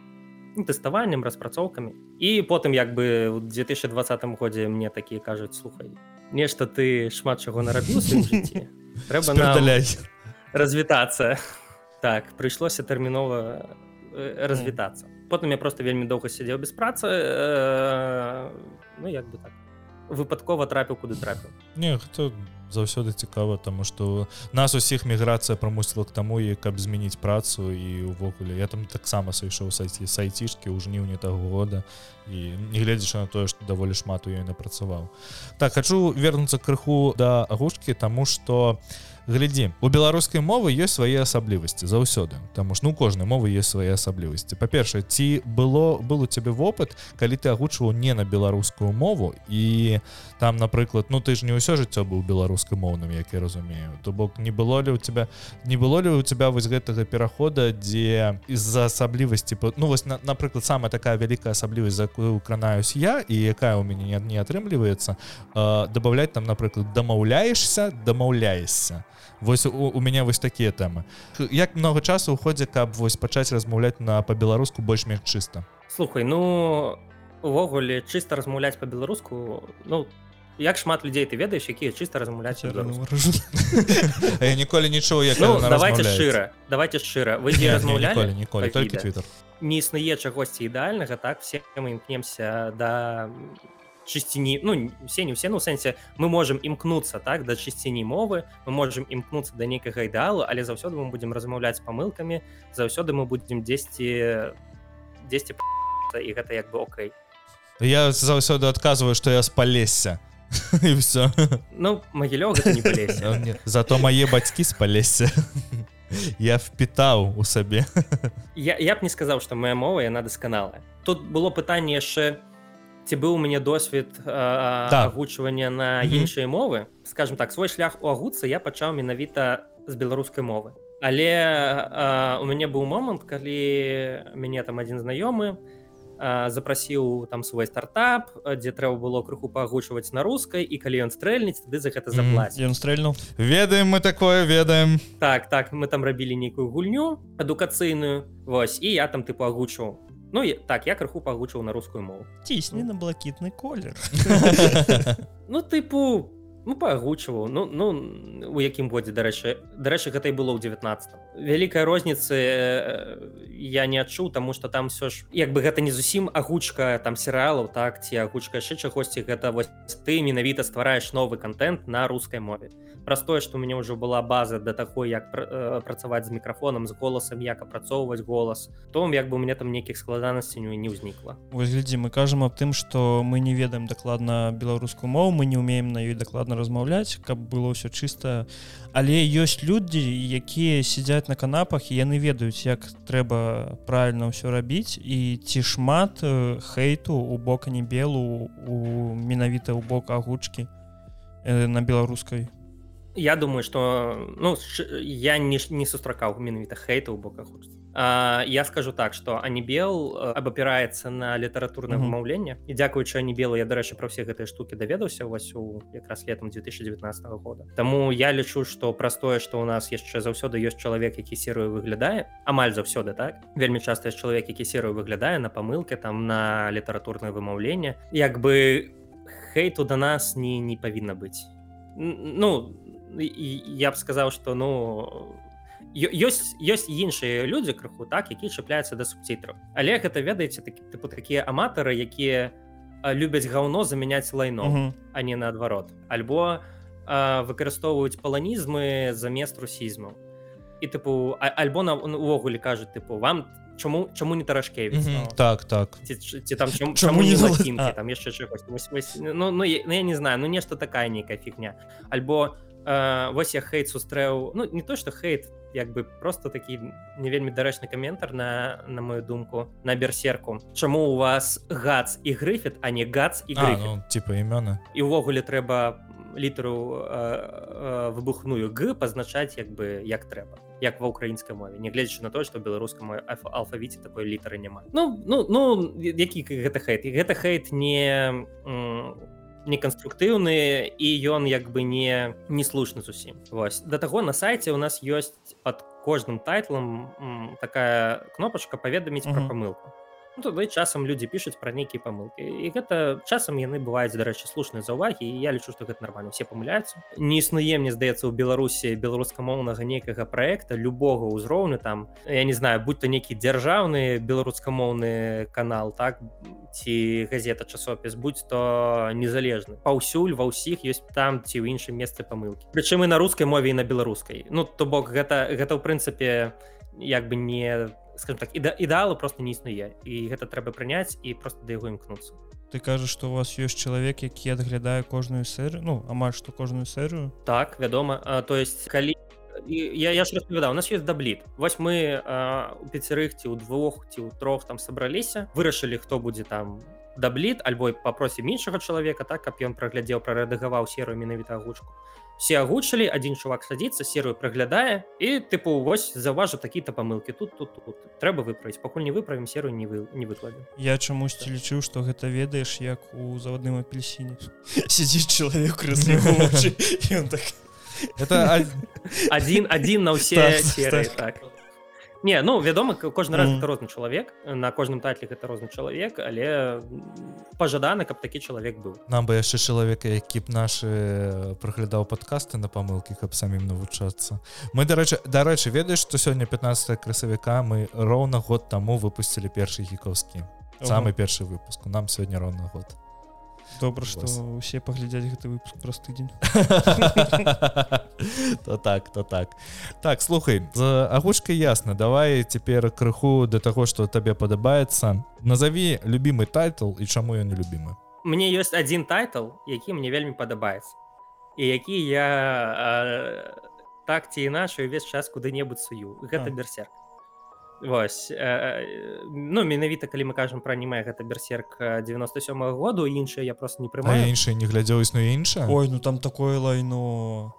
тэставаннем распрацоўкамі. І потым як бы у 2020 годзе мне такія кажуць слухай нешта ты шмат чаго нарабіў трэба развітацца так прыйшлося тэрмінова развітацца. Потым я просто вельмі доўга сядзеў без працы э, ну як бы так выпадкова трапіў куды трапіў. Не хто заўсёды цікава тому что нас усіх міграцыя прамусіла к таму і каб змяніць працу і увогуле я там таксама сышоў сайце сайцішкі ў жніўні таго года і не гледзячы на тое што даволі шмат у ёй напрацаваў. Так хачу вернуцца крыху да агушкі тому что у глядзі у беларускай мовы ёсць свае асаблівасці заўсёды там ж ну кожнай мовы есть свае асаблівасці па-першае ці было был у цябе вопыт калі ты агучваў не на беларускую мову. І там напрыклад ну ты ж не ўсё жыццё быў беларускамоўным як я разумею. То бок не было ли у тебя не было ли у тебя вось гэтага перахода дзе из-за асаблівасці ну вось напрыклад самая такая вялікая асаблівасць за якую кранаюсь я і якая у мяне не, атрымліваецца добавлять там напрыклад дамаўляешься дамаўляешься Вось у, у мяне вось такія тэмы. Як много часу ў ходзе каб вось пачаць размаўляць на па-беларуску больш-менш чыста? Слухай ну увогуле чыста размаўляць по-беларуску ну як шмат людзей ты ведаеш якія чыста размаўляць я ніколі нічого як ну, давайте шчыра давайте шчыра. Вы не размаўлялі? ніколі толькі твиттер не існуе чагосьці ідэальнага так? Все мы імкнемся да чысціні ну все не все ну сэнсе мы можем імкнуцца так да чысціні мовы мы можем імкнуцца да нейкага ідэалу але заўсёды мы будемм размаўляць памылкамі заўсёды мы будемм дзесьці дзесьці і гэта як бы Окей. Я заўсёды адказваю что я спалесся і все ну магілё зато мае бацькі спалесся я впітаў у сабе я, я б не сказаў что моя мова яна дасканалая тут было пытанне яшчэ ці быў у мяне досвед так. агучвання на іншыя mm -hmm. мовы. Скажем так свой шлях у агуцы я пачаў менавіта з беларускай мовы. Але а, у мяне быў момант калі мяне там адзін знаёмы запрасіў там свой стартап дзе трэба было крыху паагучваць на рускай і калі ён стрэльніць тады за гэта заплаціць ён стрэльнуў ведаем мы такое ведаем. Так так мы там рабілі нейкую гульню адукацыйную Вось і я там ты паагучваў Ну і так я крыху пагучыў на рускую мову. Цісні на блакітны колер. Ну тыпу ну паагучваў ну ну у якім годзе дарэчы дарэчы гэта і было ў 19 вялікай розніцы я не адчуў таму что там все ж як бы гэта не зусім агучка там серыалаў так ці агучка яшчэ чагосьці гэта вось ты менавіта ствараеш новы контент на рускай мове праз тое што у мяне ўжо была база да такой як пр працаваць з мікрафонам з голасам як апрацоўваць голас том як бы мне там нейкіх складанасцей не ўзнікла вось глядзі мы кажам аб тым што мы не ведаем дакладна беларускую мову мы не умеем на ёй дакладна размаўляць каб было ўсё чыста. Але ёсць людзі якія сядзяць на канапах і яны ведаюць як трэба правильно ўсё рабіць і ці шмат хейту у бока не белу у менавіта ў бок агучкі на беларускай я думаю что ну я не не сустракаў менавіта хейта ў бока хочется я скажу так что анібел абапіраецца на літаратурнае вымаўленне і дзякуючы анібелу я дарэчы пра ўсе гэтыя штукі даведаўся вось у якраз летом 2019 года. Таму я лічу что праз тое что у нас яшчэ заўсёды ёсць чалавек які серыю выглядае амаль заўсёды так? Вельмі часта ёсць чалавек які серыю выглядае на памылке там на літаратурнае вымаўленне як бы хейту да нас не не павінна быць ну я б сказаў что ну ёсць ёсць іншыя людзі крыху так які чапляюцца да субцітраў але гэта ведаеце такі тыпу такія аматары якія любяць гаўно замяняць лайно uh -huh. а не наадварот альбо выкарыстоўваюць паланізмы замест русізму і тыпу альбо на увогуле кажуць тыпу вам чаму чаму не таражке mm -hmm. так так. Ці, ці там чам, чаму не латинки, там яшчэ чагось ну, ну, я, ну я не знаю ну нешта такая нейкая фігня альбо э, вось я хейт сустрэў ну не то что хейт як бы просто такі не вельмі дарэчны каментар на на мою думку на берсерку. Чаму у вас гац і грыфет а не гац і ну, типа імёна і ўвогуле трэба літару э, э, выбухную г пазначаць як бы як трэба як ва ўкраінскай мове нягледзячы на то што беларускаму алфавіце такой літары няма. Ну ну ну які гэта хейт? І гэта хейт не неканструктыўны і ён як бы не неслушны зусім вось да таго на сайце у нас ёсць под кожным тайтлам такая кнопачка паведаміць uh -huh. про памылку ну, тады часам людзі пішуць пра нейкія памылкі і гэта часам яны бываюць дарэчы слушныя за ўвагі і я лічу што гэта нормально. Все памыляюцца не існуе мне здаецца ў беларусі беларускамоўнага нейкага проекта любога ўзроўню там я не знаю будь то нейкі дзяржаўны беларускамоўны канал так ці газета часопіс будь то незалежны паўсюль ва ўсіх ёсць там ці ў іншым месцы памылкі прычым і на рускай мове і на беларускай. Ну то бок гэта гэта ў прынцыпе як бы не скажем так іда ідэалу просто не існуе і гэта трэба прыняць і просто да яго імкнуцца ты кажаш что у вас ёсць чалавек які адглядае кожную серыю ну амаль што кожную серыю так вядома а, то есть калі я, я ж распавядаў у нас есть дабліт вось мы у пяцярых ці ў двух ці ў трох там сабраліся вырашылі хто будзе там дабліт альбо папросім іншага чалавека так каб ён праглядзеў прарэдагаваў серыю менавіта агучку все агучылі один чувак садится серую праглядае і тыпу вось заўважу такі-то памылки тут тут, тут трэба выправіць. Пакуль не выправім серую не вы не выкладзе я чамусьці лічыў что гэта ведаеш як у заводным апельсіне. Сидзіць чалавек так. Это один один на ўсе так не ну вядома кожны раз mm. розны чалавек на кожным татле гэта розны чалавек але пажадана каб такі чалавек быў нам бы яшчэ чалавека які б нашы праглядаў падкасты на памылкі каб самім навучацца. Мы дарэчы дарэчы ведаеш што сёння 15 красавіка мы роўна год таму выпусцілі першы гікаўскі. Самы першы выпуск нам сёння роўна год добра что усе паглядзяць гэты выпуск праз тыдзень то так то так. Так слухай з агучкай ясна давай цяпер крыху да таго что табе падабаецца назови любимы тайтл і чаму ён нелюбімы мне ёсць один тайтл які мне вельмі падабаецца. І які я э, так ці іначай увесь час куды-небудзь сую. Гэта берсерк Вось э, ну менавіта калі мы кажам пра аніме гэта берсерк 97 -го году іншыя я просто не прымаю. іншыя не глядзеў існуе інша Ой ну там такое лайно.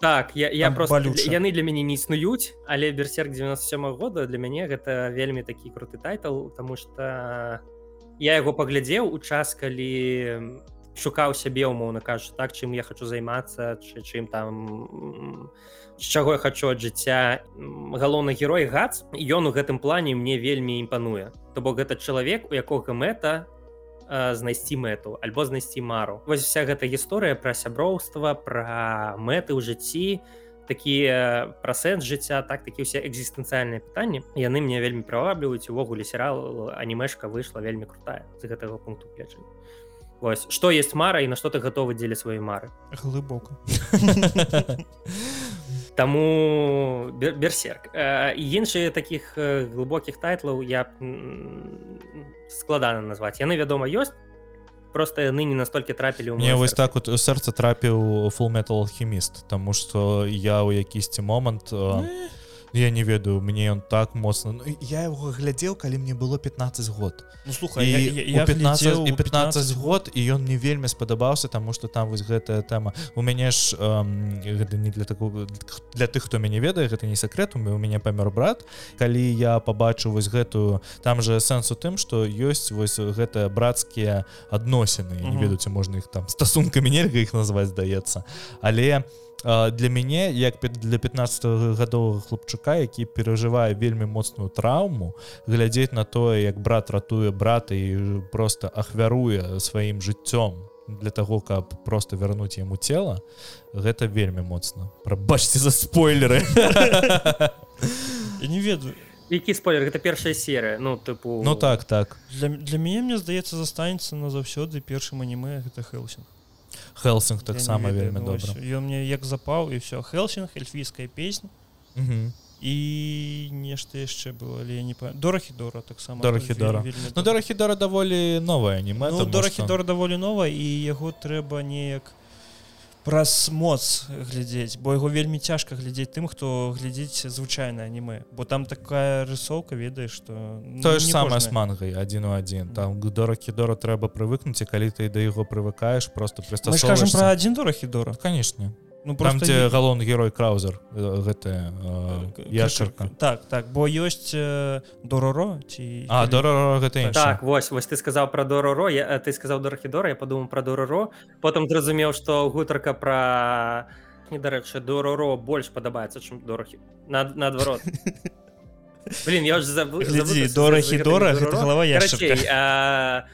Так я, я просто балюча. яны для мяне не існуюць але берсерк 97 -го года для мяне гэта вельмі такі круты тайтл тому что я яго паглядзеў у час калі шукаў сябе умоўна кажу так чым я хочу займацца чым там з чаго я хочу ад жыцця. Галоўны герой гац ён у гэтым плане мне вельмі імпануе. То бок гэта чалавек у якога мэта знайсці мэту альбо знайсці мару. Вось вся гэта гісторыя пра сяброўства пра мэты ў жыцці такія пра сэнс жыцця так такі ўсе экзістэнцыяльныя пытанні. Яны мне вельмі прывабліваюць. Увогуле серыал анімешка выйшла вельмі крутая з гэтага пункту гледжання Вось што есть мара і на што ты гатовы дзеля сваёй мары глыбока Таму берсерк. Іншыя такіх глыбокіх тайтлаў я складана назваць яны вядома ёсць просто яны не настолькі трапілі мне вось так вот сэрца трапіў фул метал алхіміст Таму што я ў якісьці момант а... Я не ведаю мне он так моцна ну, я его глядзеў калі мне было 15 год. Ну, слухай і, я, я, я 15 і 15, 15 год і ён мне вельмі спадабаўся тому что там вось гэтая тэма у мяне ж эм, гэта не для такого для тых хто мяне ведае гэта не сакрэт у у мяне памёр брат. Калі я побачу вось гэтую там же сэнс у тым что ёсць вось гэтыя брацкія адносіны не ведаце можна іх там стасункамі нельга іх назваць здаецца але я для мяне як для 15 гадовага хлопчука які перажывае вельмі моцную траўму глядзець на тое як брат ратуе брата і просто ахвяруе сваім жыццём для того каб просто вярнуць яму цела гэта вельмі моцна. Прабачце за спойлеры. Не ведаю. Які спойлер? Гэта першая серыя. Ну тыпу ну так так. Для, для мяне мне здаецца застанецца назаўсёды першым анімэ гэта хелсинг хелсинг таксама вельмі добра ён мне як запаў і все хелсинг эльфійская песня і нешта яшчэ было але не па дорахі дора таксама дорахі дора ну дорахі дора даволі новая не ну, дорахі дора даволі нова і яго трэба неяк праз моц глядзець бо яго вельмі цяжка глядзець тым хто глядзець звычайна анімэ бо там такая рысоўка ведаеш что ну, тое ж самае з мангай адзін у адзін. Там доракі дора трэба прывыкнуць і калі ты да яго прывыкаеш просто прыстасоваем про адзін дорахі дора ну там дзе галоўны герой краузер гэта яшчарка. Так так бо ёсць э, дороро ці а дороро гэта так вось вось ты сказаў про дороро я ты сказаў дорахідора я подумаў про дороро. Потым зразумеў что гутарка про недарэчы дороро больш падабаецца чым дорахі над наадварот. Блин я дорахідора голова яшчарка.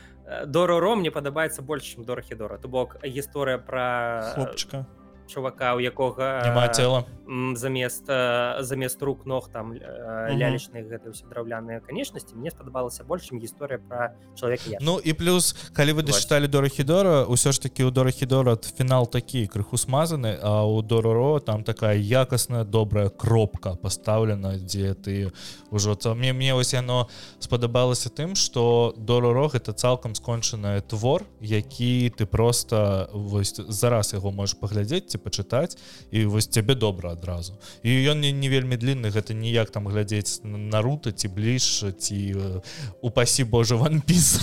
дороро мне падабаецца больш чым дорахідора то бок гісторыя про хлопчыка чувака у якога няма цела. замест замест рук ног там лялечных гэта ўсе драўляныя канечнасці мне спадабалася большым гісторыя про чалавека Ну і плюс калі вы дачыталі дорахідора ўсё ж таки у дорахідора фінал такі крыху смазаны а у дороро там такая якасная добрая кропка пастаўлена дзе ты ўжо там мне мне вось яно спадабалася тым что дороро это цалкам скончаная твор які ты просто вось зараз яго можешь паглядзець ці пачытаць і вось цябе добра адразу і ён не, не вельмі длинны гэта ніяк там глядзець нарута ці бліж ці упасі Божа ванпіс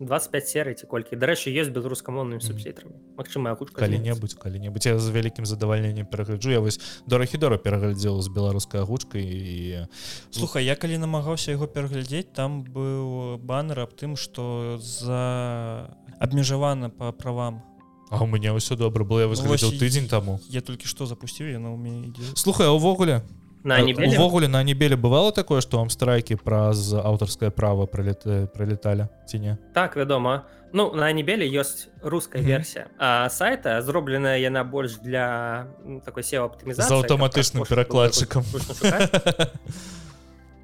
25 серый ці колькі дарэчы есть беларускамоўнымі субсітрамі Мачыма калі-небудзь калі-небудзь я з вялікім задавальненнем перагляджу я вось дорахідора пераглядзеў з беларускай агучкай і слухай я калі намагаўся яго пераглядзець там быў баннер аб тым что за абмежавана по правам А у мяне ўсё добра было я выглядзеў ну, тыдзень таму я толькі што запусціў яна ў мяне слухай увогуле увогуле на небеле бывало такое што вам страйкі праз аўтарскае права пролет пролеталі ці не так вядома ну на небеле ёсць руская mm -hmm. версія а сайта зробленая яна больш для такой сеў аптыміза з аўтаматычным перакладчыкам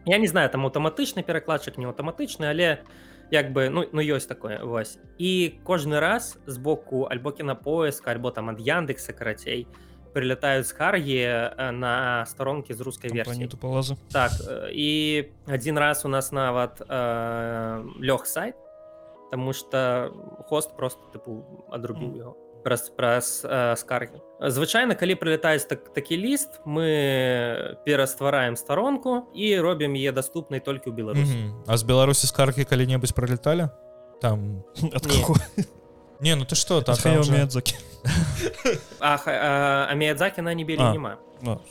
я не знаю там аўтаматычны перакладчык не аўтаматычны але я як бы ну ну ёсць такое вось. І кожны раз з боку альбо кінапоиска альбо там ад яндекса карацей прилетаюць скаргі на старонкі з рускай версіі. Палазу так і адзін раз у нас нават э, лёг сайт Таму что хост просто тыпу адрубіў его праз праз э, скаргі звычайна калі прылетаюць так такі ліст мы пераствараем старонку і робім яе доступнай толькі ў беларусі mm -hmm. а з беларусі скаргі калі-небудзь пролеталі там не. ну ты что там уже... амедзакі на небе няма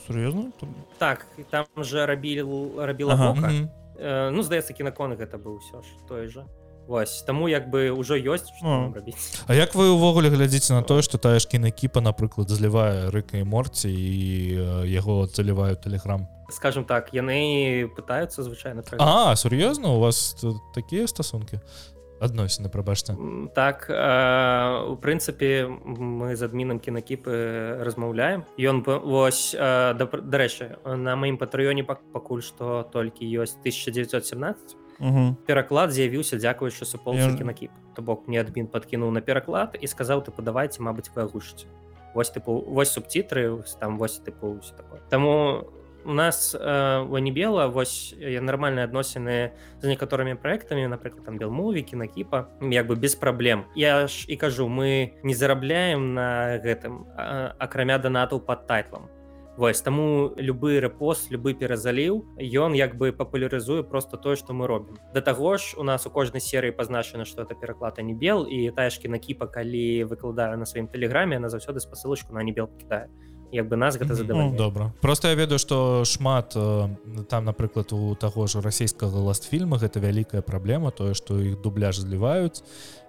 сур'ёзна так там же рабілі рабіла ага. э, ну здаецца кінакон гэта быў ўсё ж той же Вось таму як бы ўжо ёсць А як вы ўвогуле глядзіце на тое што тая ж кінакіпа напрыклад злівае рыка і морці і яго заліваю тэлеграм скажем так яны пытаются звычайна А сур'ёзна у вас такія стасункі адносіны прабачце так э, у прынцыпе мы з адмінам кінакіпы размаўляем ён вось э, дарэчы на маім патрыёне пакуль што толькі ёсць 1917 пераклад з'явіўся дзякуючы суполцы кінакіп то бок мне адмін падкінуў на пераклад і сказаў ты падавайце мабыць вы агушыце вось тыпу вось субцітры там вось тыпу такое. Таму у нас э, ванібела вось я нармальныя адносіны з некаторымі праектамі напрыклад там белмуві кінакіпа як бы без праблем я ж і кажу мы не зарабляем на гэтым акрамя данатаў под тайтлам Вось таму любы рэпост любы перазаліў ён як бы папулярызуе просто тое што мы робім. Да таго ж у нас у кожнай серыі пазначана што это пераклад а не бел і таешкі накіпа калі выкладаю на сваім тэлеграме на заўсёды спасылочку на не бел кідае. Як бы нас гэта задаваць добра. Просто я ведаю что шмат э, там напрыклад у таго ж расійскага ластфільма гэта вялікая праблема тое што іх дубляж зліваюць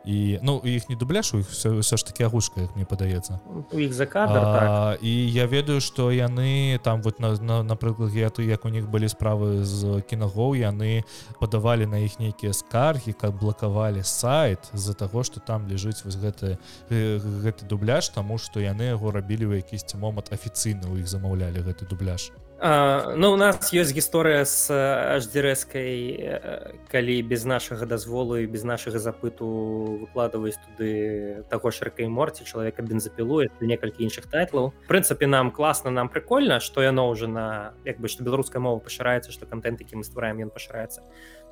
і ну іх не дубляж у іх все, все ж таки агушка як мне падаецца у іх за кадр так. і я ведаю что яны там вот на, на напрыклад я то як у них былі справы з кінагоў яны падавалі на іх нейкія скаргі как блакавалі сайт з-за таго что там лежыць вось гэты гэты дубляж тому что яны яго рабілі ў якісьці момант афіцыйна у іх замаўлялі гэты дубляж А, ну у нас ёсць гісторыя з hdрэскай калі без нашага дазволу і без нашага запыту выкладваюць туды таго шыркай морці чалавека бензапілуе некалькі іншых тайтлаў прынцыпе нам класна нам прикольна што яно ўжо на як бы што беларуская мова пашыраецца што контент які мы ствараем ён пашыраецца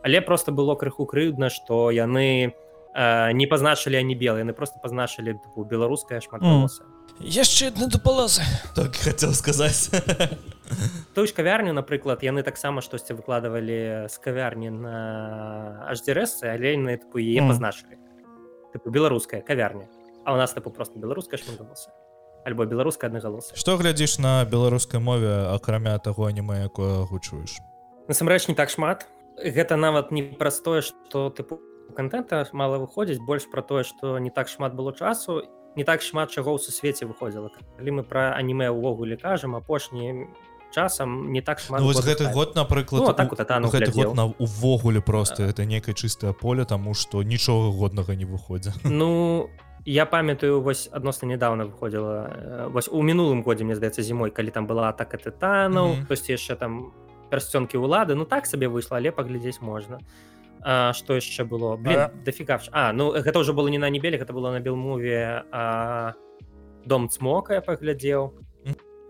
але просто было крыху крыўдна што яны не пазначылі ані белы яны просто пазначылі беларуская шматоса mm яшчэ адны дупалазы так хотел сказаць той ж кавярню напрыклад яны таксама штосьці выкладывалі з кавярні на hdrs але на тыпу яе пазначылі тыпу беларуская кавярня. А у нас тыпу просто беларуская шматгалоса альбо беларуская аднагалоса што глядзіш на беларускай мове акрамя таго аніме якое гучуеш насамрэч не так шмат. Гэта нават не простое что тыпу контента мало выходзіць больш про тое что не так шмат было часу не так шмат чаго ў сусвеце выходзіла. Калі мы пра анімэ ўвогуле кажам апошні часам не так шмат ну, гэты год напрыклад ну, так, у, гэты год на увогуле просто это некае чыстае поле таму што нічога годнага не выходзя ну я памятаю вось адносна нядаўна выходзіла вось у мінулым годзе мне здаецца зімой калі там была атака тытанаў mm -hmm. хтосьці яшчэ там пярсцёнкі ўлады ну так сабе выйшла але паглядзець можна. А, што яшчэ было? Дафіга А ну гэта ўжо было не на небеле гэта было на белмуве дом цмока я паглядзеў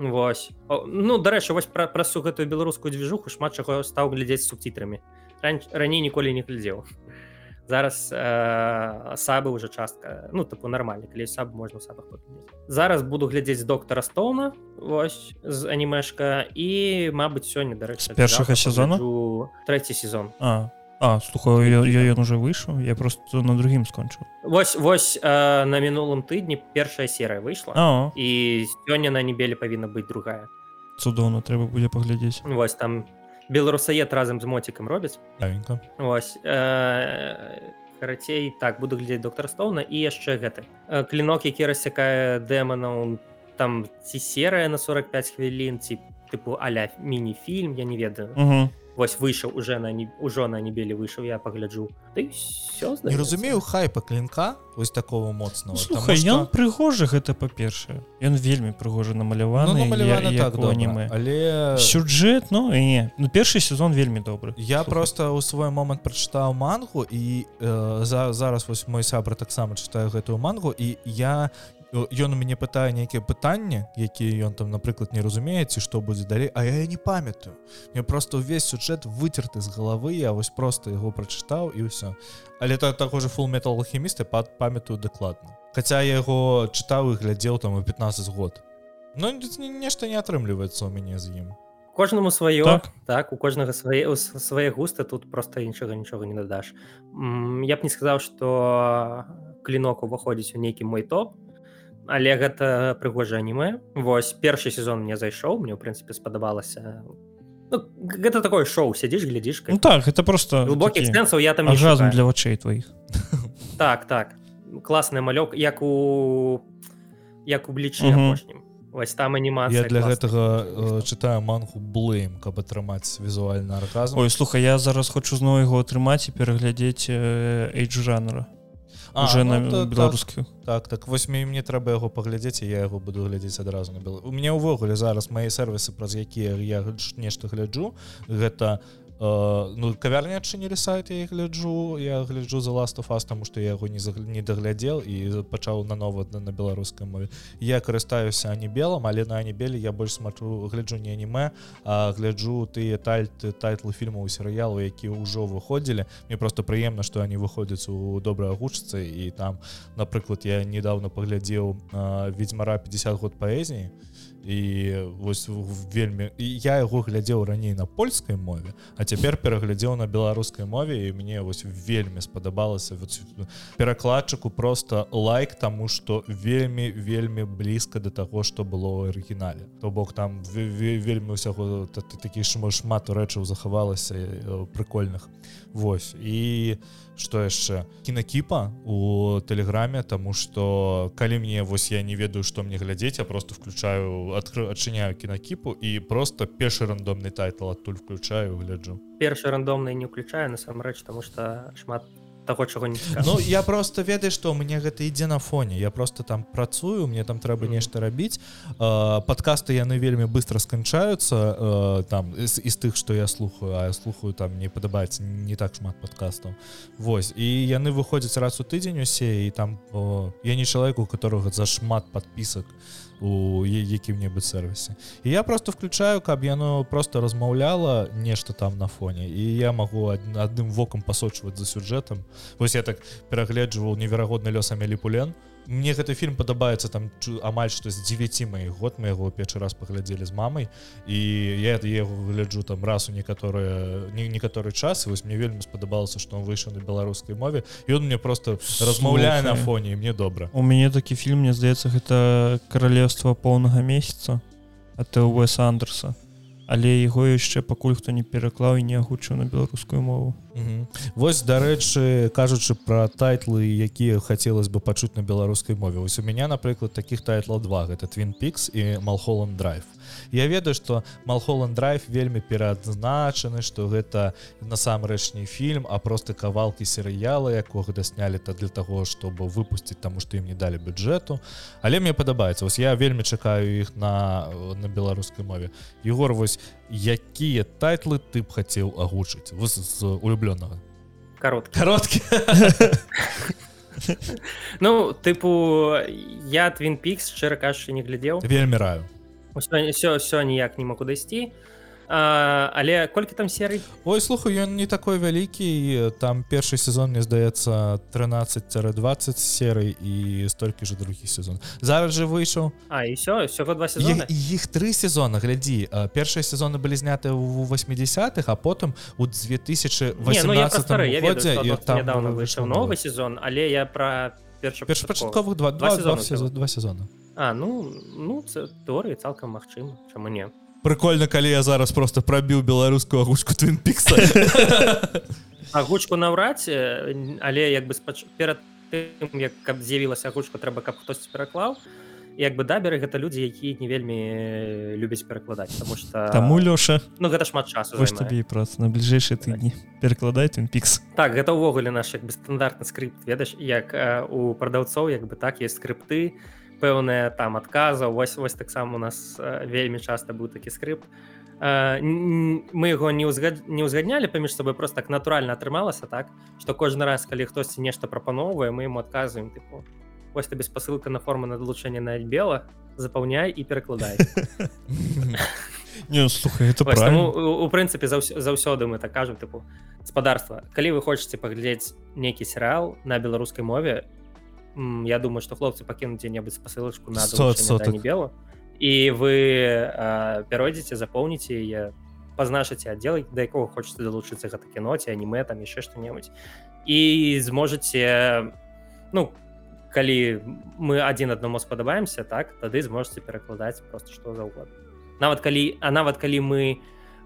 Вось. Ну дарэчы вось пра прасу гэтую беларускую дзвіжуху шмат чаго стаў глядзець субцітрамі раней ніколі не глядзеў. Зараз э, сабы уже частка ну таку нармальна калі саб можна сабах зараз буду глядзець доктара стоуна Вось з анімешка і Мабыць сёння дарэчы першага сезона? трэці сезон. А А слухаю ён уже выйшаў я просто на другім скончыў Вось вось э, на мінулым тыдні першая серыя выйшла а. і сёння на небеле павінна быць другая цудоўна трэба будзе паглядзець Вось там беларусаед разам з моцікам робяць Вось э, карацей так буду глядзець доктор стоўна і яшчэ гэты клінок які рассякае дэманаў там ці серыя на 45 хвілін ці тыпу аля міні-фільм я не ведаю. Угу вось выйшаў уже на не ўжо на небелі выйшаў я пагляджу ты все не разумею хайпа клинка вось такого моцного Слухай, что... ён прыгожы гэта па-першае. Ён вельмі прыгожа намаляваны, ну, намаляваны я, так аніме. Але сюжэт ну і не. Ну першы сезон вельмі добры. Я Слухай. просто ў свой момант прачытаў мангу і э, за зараз вось мой сябра таксама чытаю гэтую мангу і я ён у мяне пытае нейкія пытанні якія ён там напрыклад не разумееце што будзе далей А я не памятаю. Мне просто ўвесь сюжэт выцерты з галавы я вось просто яго прачытаў і ўсё але так таго же фул метал алхімісты пад памятаю дакладна Хаця я яго чытаў і глядзеў там у 15 год. Ну нешта не атрымліваецца у мяне з ім кожнаму сваё так, так у кожнага свае свае густы тут просто іншага нічога не надаш я б не сказаў что клинок уваходзіць у нейкі мой топ але гэта прыгожа аніме восьось першы сезон мне зайшоў мне ў прынцыпе спадабалася ну, гэта такое шоу сядзіш глядзіш ну, так это просто глубокіх сэнсаў я там разум для вачэй твоих. Так так класны малёк як у як у блічы апошнім вось там анімацыя я для гэтага э, чытаю мангу блейм каб атрымаць візуальна аргазм Ой слухай я зараз хочу зноў яго атрымаць і пераглядзець эйдж жанра уже ну, на беларускую так так. Вось мне трэба яго паглядзець я яго буду глядзець адразу на бел у меня ўвогуле зараз мае сервісы праз якія я нешта гляджу гэта у ну кавярня адчынілі сайт я гляджу я гляджу за last of us тому что я яго не не даглядзел і пачаў нанова на беларускай мове. Я карыстаюся не белым але на анібелі я больш смачу гляджу не аніме а гляджу тыя тальты тайтлы фільмаў серыялу які ўжо выходзілі мне просто прыемна што они выходзяць у добрай агучцы і там напрыклад я недавно паглядзеў ведьзьмара 50 год паэзіі і вось вельмі і я яго глядзеў раней на польскай мове а цяпер пераглядзеў на беларускай мове і мне вось вельмі спадабалася перакладчыку просто лайк таму что вельмі вельмі блізка до таго что было ў арыгінале. То бок там вельмі усяго такі шмат рэчаў захавалася прыкольных. Вось. І что яшчэ кінакіпа у тэлеграме тому что калі мне вось я не ведаю что мне глядзець я просто включаю адкры адчыняю кінакіпу і просто першы рандомны тайтл адтуль включаю гляджу. Першы рандомны не уключаю насамрэч тому что шмат таго чаго не Ну я просто ведаю что мне гэта ідзе на фоне я просто там працую мне там трэба нешта рабіць подкасты яны вельмі быстро сканчаюцца там з, з тых что я слухаю. А я слухаю там не падабаецца не так шмат подкастаў Вось. І яны выходзяць раз у тыдзень усе і там о, я не чалавеку у которого за шмат подпісак у якім-небудзь сервісе і я просто включаю каб яно просто размаўляла нешта там на фоне. І я магу адным вокам пасочваць за сюжэтам вось я так перагледжваў неверагодны лёс амеліпулен мне гэты фільм падабаецца там амаль што з 9 моих год мы яго першы раз паглядзелі з мамай і я яго гляджу там раз у некаторыя не некаторы час вось мне вельмі спадабалася што он выйшаў на беларускай мове і он мне просто размаўляе на фоне мне добра. У мяне такі фільм мне здаецца гэта каралевства поўнага месяца а ты уэс андерса але яго яшчэ пакуль хто не пераклаў і не агучыў на беларускую мову. Вось дарэчы кажучы пра тайтлы якія хацелось бы пачуць на беларускай мове. Ось у меня напрыклад таких тайтла два. Гэта твин пикс і малхолланд драйв я ведаю что малхолланд драйв вельмі пераадзначаны что гэта насамрэч не фільм а просто кавалки серыяла якога даснялі то для того чтобы выпусціць таму что ім не далі бюджэту. Але мне падабаецца ось я вельмі чакаю іх на на беларускай мове. Егор вось якія тайтлы ты б хацеў агучыць? З улюбленага. Карот кароткі? Ну тыпу я твин пікс шчыра кажучы не глядзеў. Вельмі раю все все ніяк не могу дайсці а, але колькі там серый? Ой слухаю ён не такой вялікі там першы сезон мне здаецца 13-20 серый і столькі же другі сезон зараз же выйшаў А все всего два іх три сезона глядзі першыя сезоны былі зняты у 80-х а потым у 2018 ну, там выйшаў новы сезон але я про першапачатковых два два сезона А ну ну тэорыі цалкам магчыма чаму не прикольно калі я зараз просто прабіў беларускую агучку твин пікса агучку наўрад але як бы спач... перад тым як каб з'явілася агучка трэба каб хтось пераклаў як бы даберы гэта людзі якія не вельмі любяць перакладаць потому что таму лёша Ну гэта шмат часу табе праца на бліжэйшыя тыдні. Перакладай твин пікс так гэта ўвогуле наш як бы стандартны скрипт ведаш як у прадаўцоў як бы так есть скрипты і пэўная там адказа вось вось таксама у нас вельмі часта быў такі скрып. Мы яго не ўзгад... не ўзгаднялі паміж сабой просто так натуральна атрымалася так што кожны раз калі хтосьці нешта прапаноўвае мы ему адказваем тыпу вось табе спасылка на форму на далучэнне на бела запаўняй і перакладай не слухай это у прынцыпе заўсёды мы так кажам тыпу гаспадарства калі вы хочаце паглядзець нейкі серыал на беларускай мове я думаю что хлопцы пакінуць дзе-небудзь спасылочку на белу. І вы пяройдзеце запоўніце яе пазначыце аддзел да якога хочаце далучыцца гэта кіноце аніме там яшчэ што-небудзь і зможаце ну калі мы адзін аднаму спадабаемся так тады зможаце перакладаць просто што заўгодна нават калі а нават калі мы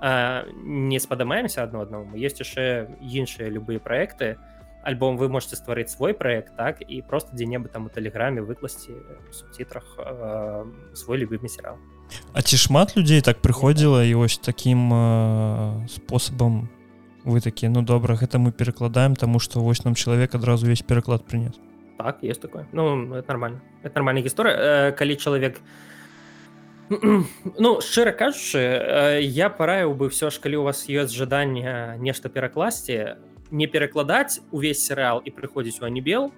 а, не спадабаемся адно аднаму есть яшчэ іншыя любыя праекты альбом вы можете стварыць свой проект так і просто дзе-небы там у тэлеграме выкласці субцітрах э, свой любимы сериал. А ці шмат людзей так прыходзіла і ось таким э, спосабам вы такі ну добра гэта мы перакладаем тому что вось нам чалавек адразу весь пераклад прынес так есть такое. Ну это нормально. Это нормальная гісторыя э, калі чалавек ну шчыра кажучы э, я параіў бы все ж калі у вас ёсць жаданне нешта перакласці не перакладаць увесь серыал і прыходзіць у анібел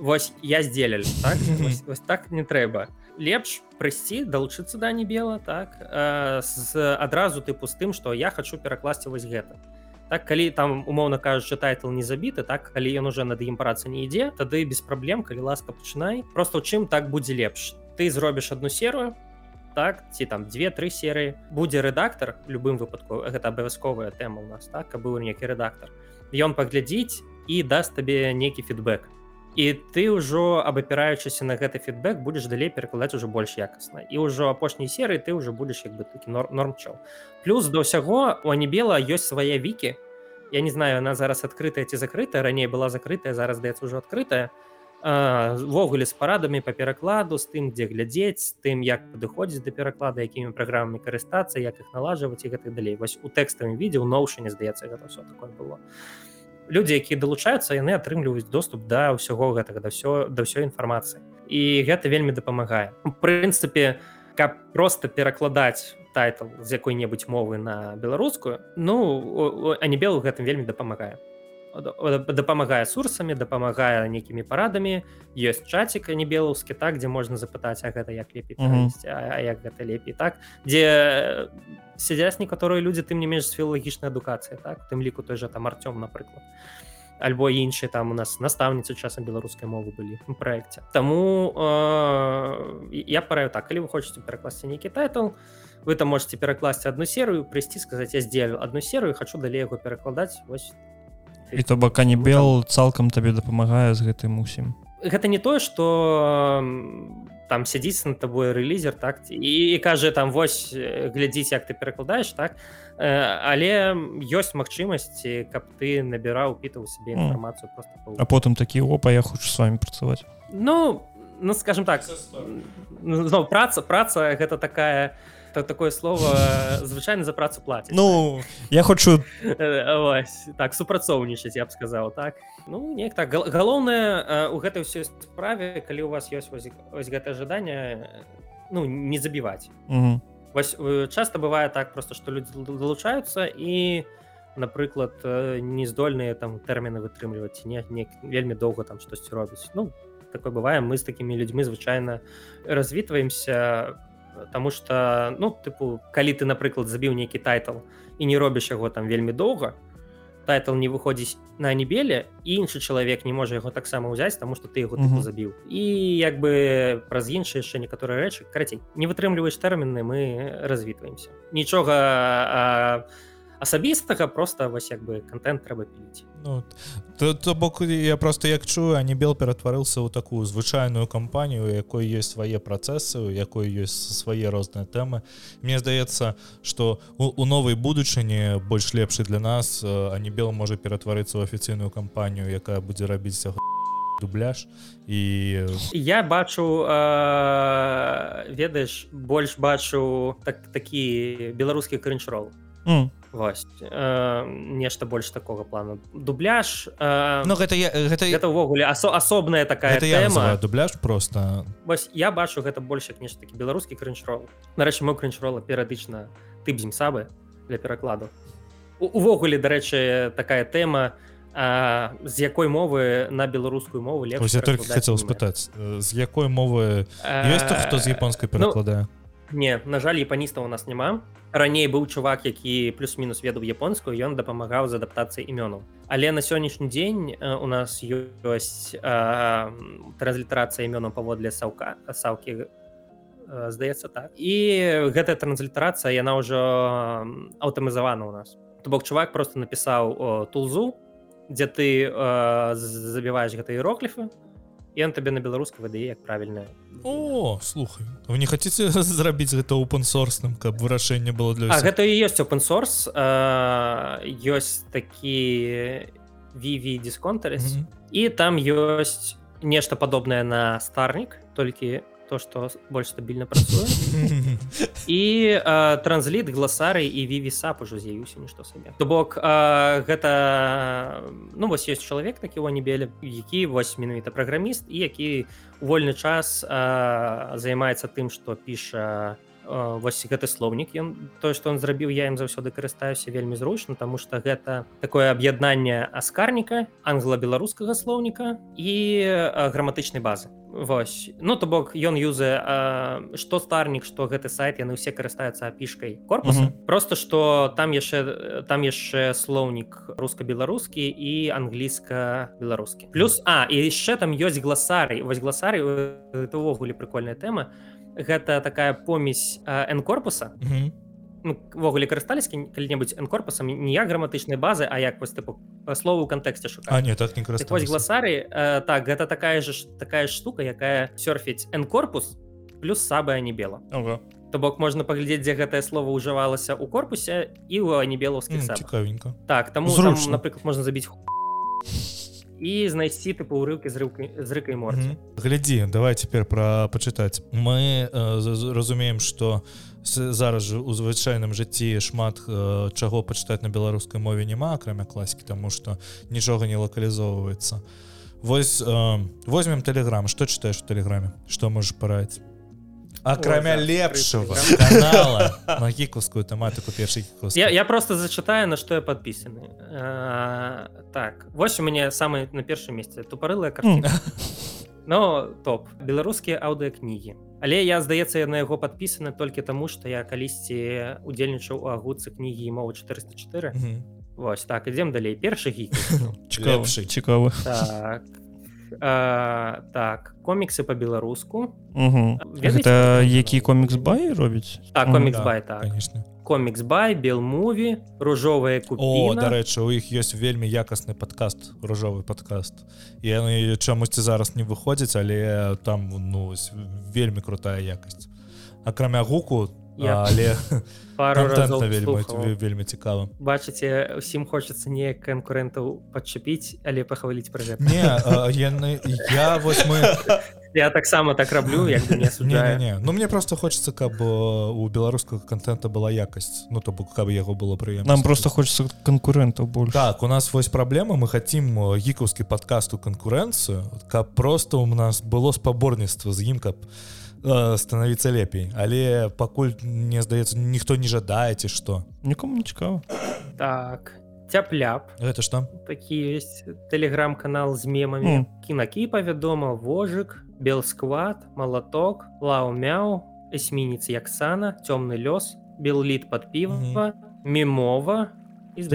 Вось я здзеляль так? вось, вось так не трэба лепш прыйсці далучыцца да небела так э, з адразу тыпу з тым што я хочу перакласці вось гэта. Так калі там умоўна кажучы тайтл не забіты так калі ён уже над ім праца не ідзе тады без праблем калі ласка пачынай. Просто ў чым так будзе лепш? Ты зробіш одну серую так ці там две-тры серыі. Будзе рэдактор любым выпадку гэта абавязковая тэма у нас так быў некі рэдактор ён паглядзіць і даст табе нейкі фідбэк і ты ўжо абапіраючыся на гэты фідбэк будзеш далей перакладаць ужо больш якасна і ўжо апошняй серыі ты ўжо будзеш як бы такі норм нормчаў плюс да ўсяго у анібела ёсць свае вікі я не знаю она зараз адкрытая ці закрытая раней была закрытая зараз здаецца ўжо адкрытая ввогуле з парадамі па перакладу з тым дзе глядзець тым як падыходзіць да пераклада якімі праграмамі карыстацца як іх налажваць і гэтых далей вось у тэкставым відзе ў ноўшыне здаецца гэта все такое было. Людзі якія далучаюцца яны атрымліваюць доступ да ўсяго гэтага да все да ўсёй інфармацыі. І гэта вельмі дапамагае. У прынцыпе каб просто перакладаць тайтл з якой-небудзь мовы на беларускую ну анібел у гэтым вельмі дапамагае дапамагае сурсамі дапамагае нейкімі парадамі ёсць чацік анібелаўскі так дзе можна запытаць а гэта як лепей mm -hmm. а, а як гэта лепей так. Дзе сядзяць некаторыя людзі тым не менш з філалагічнай адукацыі так? Тым ліку той жа там арцём напрыклад альбо іншыя там у нас настаўніцы часам беларускай мовы былі у праекце Таму э, я параю так. Калі вы хочетце перакласці нейкі тайтл вы там можете перакласці одну серыю прыйсці сказаць я здзелю одну серыю хочу далей яго перакладаць вось і то бок не бел цалкам табе дапамагае з гэтым усім. Гэта не тое что там сядзіць на табой рэлізер так і кажа там вось глядзіць як ты перакладаеш так? Але ёсць магчымасці каб ты набіраў пітаў сабе інфармацыю а потым такі опа я хочу с вами працаваць ну ну скажем так зноў праца праца гэта такая у так, такое слово звычайна за працу плаціць Ну я хочу Ось, так супрацоўнічаць я б сказаў так. Ну неяк так галоўнае у гэтай ўсёй справе калі у вас ёсць вось, вось гэта жаданне ну не забіваць. Вось часто бывае так просто что людзі далучаюцца і напрыклад не здольныя там тэрміны вытрымліваць не, не вельмі доўга там штосьці робіць. Ну такое бывае мы з такімі людзьмі звычайна развітваемся Таму что ну тыпу калі ты напрыклад забіў нейкі тайтл і не робіш яго там вельмі доўга тайтл не выходзіць на небеле іншы чалавек не можа яго таксама ўзяць тому что ты яго mm -hmm. забіў і як бы праз іншыя яшчэ некаторыя рэчы карацей не вытрымліваеш тэрміны мы развітваемся нічога а, асабістага просто вось як бы контент трэба піліць ну, то, то бок я просто як чую а не бел ператварыўся ў такую звычайную кампанію якой ёсць свае працэсы у якой ёсць свае розныя тэмы Мне здаецца что у, у новай будучыні больш лепшай для нас а не бел можа ператварыцца ў афіцыйную кампанію якая будзе рабіць дубляж. І я бачу э, ведаеш больш бачу так такі беларускі крынчрол mm вось э, нешта больш такого плану дубляж э, но гэта я гэта это ўвогуле асо асобная такая тэма дубляж просто. Вось я бачу гэта больш як нешта такі беларускі крынчрол нарэчы мой крынчрола перыядычна ты бзім сабы для перакладу увогуле дарэчы такая тэма а, з якой мовы на беларускую мову хотел спытаць з якой мовы ёсць хто з японскай перакладае ну, не на жаль япаніста у нас няма. Раней быў чувак які плюс-мінус ведаў японскую ён дапамагаў з адаптацыяй імёнаў. Але на сённяшні дзень у нас ёсць транслітарацыя імёнаў паводле саўка саўкі здаецца так. І гэтая транслітарацыя яна ўжо аўтамызавана у нас. То бок чувак просто напісаў тулзу дзе ты забіваеш гэтыя іерогліфы ён табе на беларускай выдае як правільная о слухай вы не хаце зрабіць гэта опенсорсным каб вырашэнне было для а, гэта і ёсць опенсорс ёсць такі віві дисконтарис mm -hmm. і там ёсць нешта падобнае на старнік толькі то что больш стабільна працуе і трансліт гласары і вівісап ужо з'явіўся нішто сабе то бок а, гэта ну вось ёсць чалавек такі у небеле які вось менавіта праграміст і які вольны час а, займаецца тым што піша вось гэты слоўнік ён тое што он зрабіў я ім заўсёды карыстаюся вельмі зручна тому что гэта такое аб'яднанне аскарніка англа-беларускага слоўніка і граматычнай базы. Вось. Ну то бок ён юзе што старнік што гэты сайт яны ўсе карыстаюцца апішкай корпуса. Mm -hmm. просто что там яшчэ там яшчэ слоўнік руска-беларускі і англійска-беларускі. Плюс а і яшчэ там ёсць гласарый. Вось гласарый это ўвогуле прикольная тэма гэта такая помесь н-корпуса увогуле ну, карысталіся калі-небудзь н-корпусам не я граматычнай базы а як вось тыпу слову кантэксце шука не так не так, гласары э, так гэта такая же такая штука якая сёрфіць н-корпус плюс сабая не бела то бок можна паглядзець дзе гэтае слово ўжывалася ў корпусе і ў анебелаўскіх цікавенька. Так таму там, напрыклад можна забіць і знайсці тыпу ўрыўкі з рыўкай з рыкай мор mm -hmm. глядзі давай цяпер пра пачытаць мы э, разумеем что зараз же у звычайным жыцці шмат э, чаго пачытаць на беларускай мове няма акрамя класікі тому что нічога не лакалізоўваецца. Вось э, возьмем телеграм что чытаеш у тэлеграме что можешь параіць акрамя лепшего на гікускую тэматыку першых я, я просто зачытаю на что я подпісаны так вось у мяне самы на першым месцы тупарылая картина. Но топ. Беларускія аўдыокнігі але я здаецца на яго подпісаны толькі таму что я калісьці удзельнічаў у агуцы кнігі мова 404 Вось так ідзем далей. Першы гік цікавы цікавы так а, так коміксы по-беларуску гэта які комікс бай робіць так комікс бай так. комікс бай белмуві ружовая купі дарэчы у іх ёсць вельмі якасны падкаст ружовы падкаст і яны чамусьці зараз не выходзіць але там ну вельмі крутая якасць акрамя гуку я але вельмі, вельмі цікава бачыце усім хочацца не канкурэнтаў падчапіць але пахваліць пра гэта не яны я вось мы я таксама так раблю як не, не, не. ну мне просто хочется каб у беларускага контента была якасць ну то бок каб яго было прыемна нам просто хочется канкурэнтаў больше так у нас вось праблема мы хотим гікаўскі падкасту канкурэнцыю каб просто у нас было спаборніцтва з ім каб у Э, становіцца лепей. Але пакуль мне здаецца ніхто не жадаеце что нікому не цікава. Так цяпляп. Это что такі есть телеграм-канал з мемамі. Mm. кінакіпа вядома вожык белсквад малаток лаумяу эсмініцы яксана цёмны лёс белліт под піва mm -hmm. мемова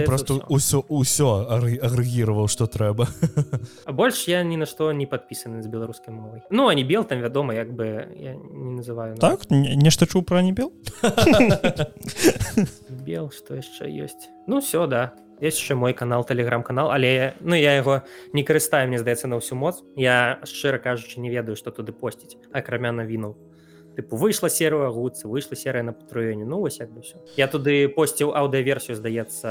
просто ўсё ўсё агрэгіраваў что трэба а больш я ні на што не подпісаны з беларускай мовай ну а не бел там вядома як бы я не называю так? Нешта чуў пра не бел? Бел что яшчэ ёсць ну все да. Есть яшчэ мой канал телеграм-канал але ну я яго не карыстаю мне здаецца на ўсю моц я шчыра кажучы не ведаю что туды посціць акрамя навінул тыпу выйшла серыя гуцы выйшла серыя на патрыёне ну вось як бы все я туды посціў аўдыаверсію здаецца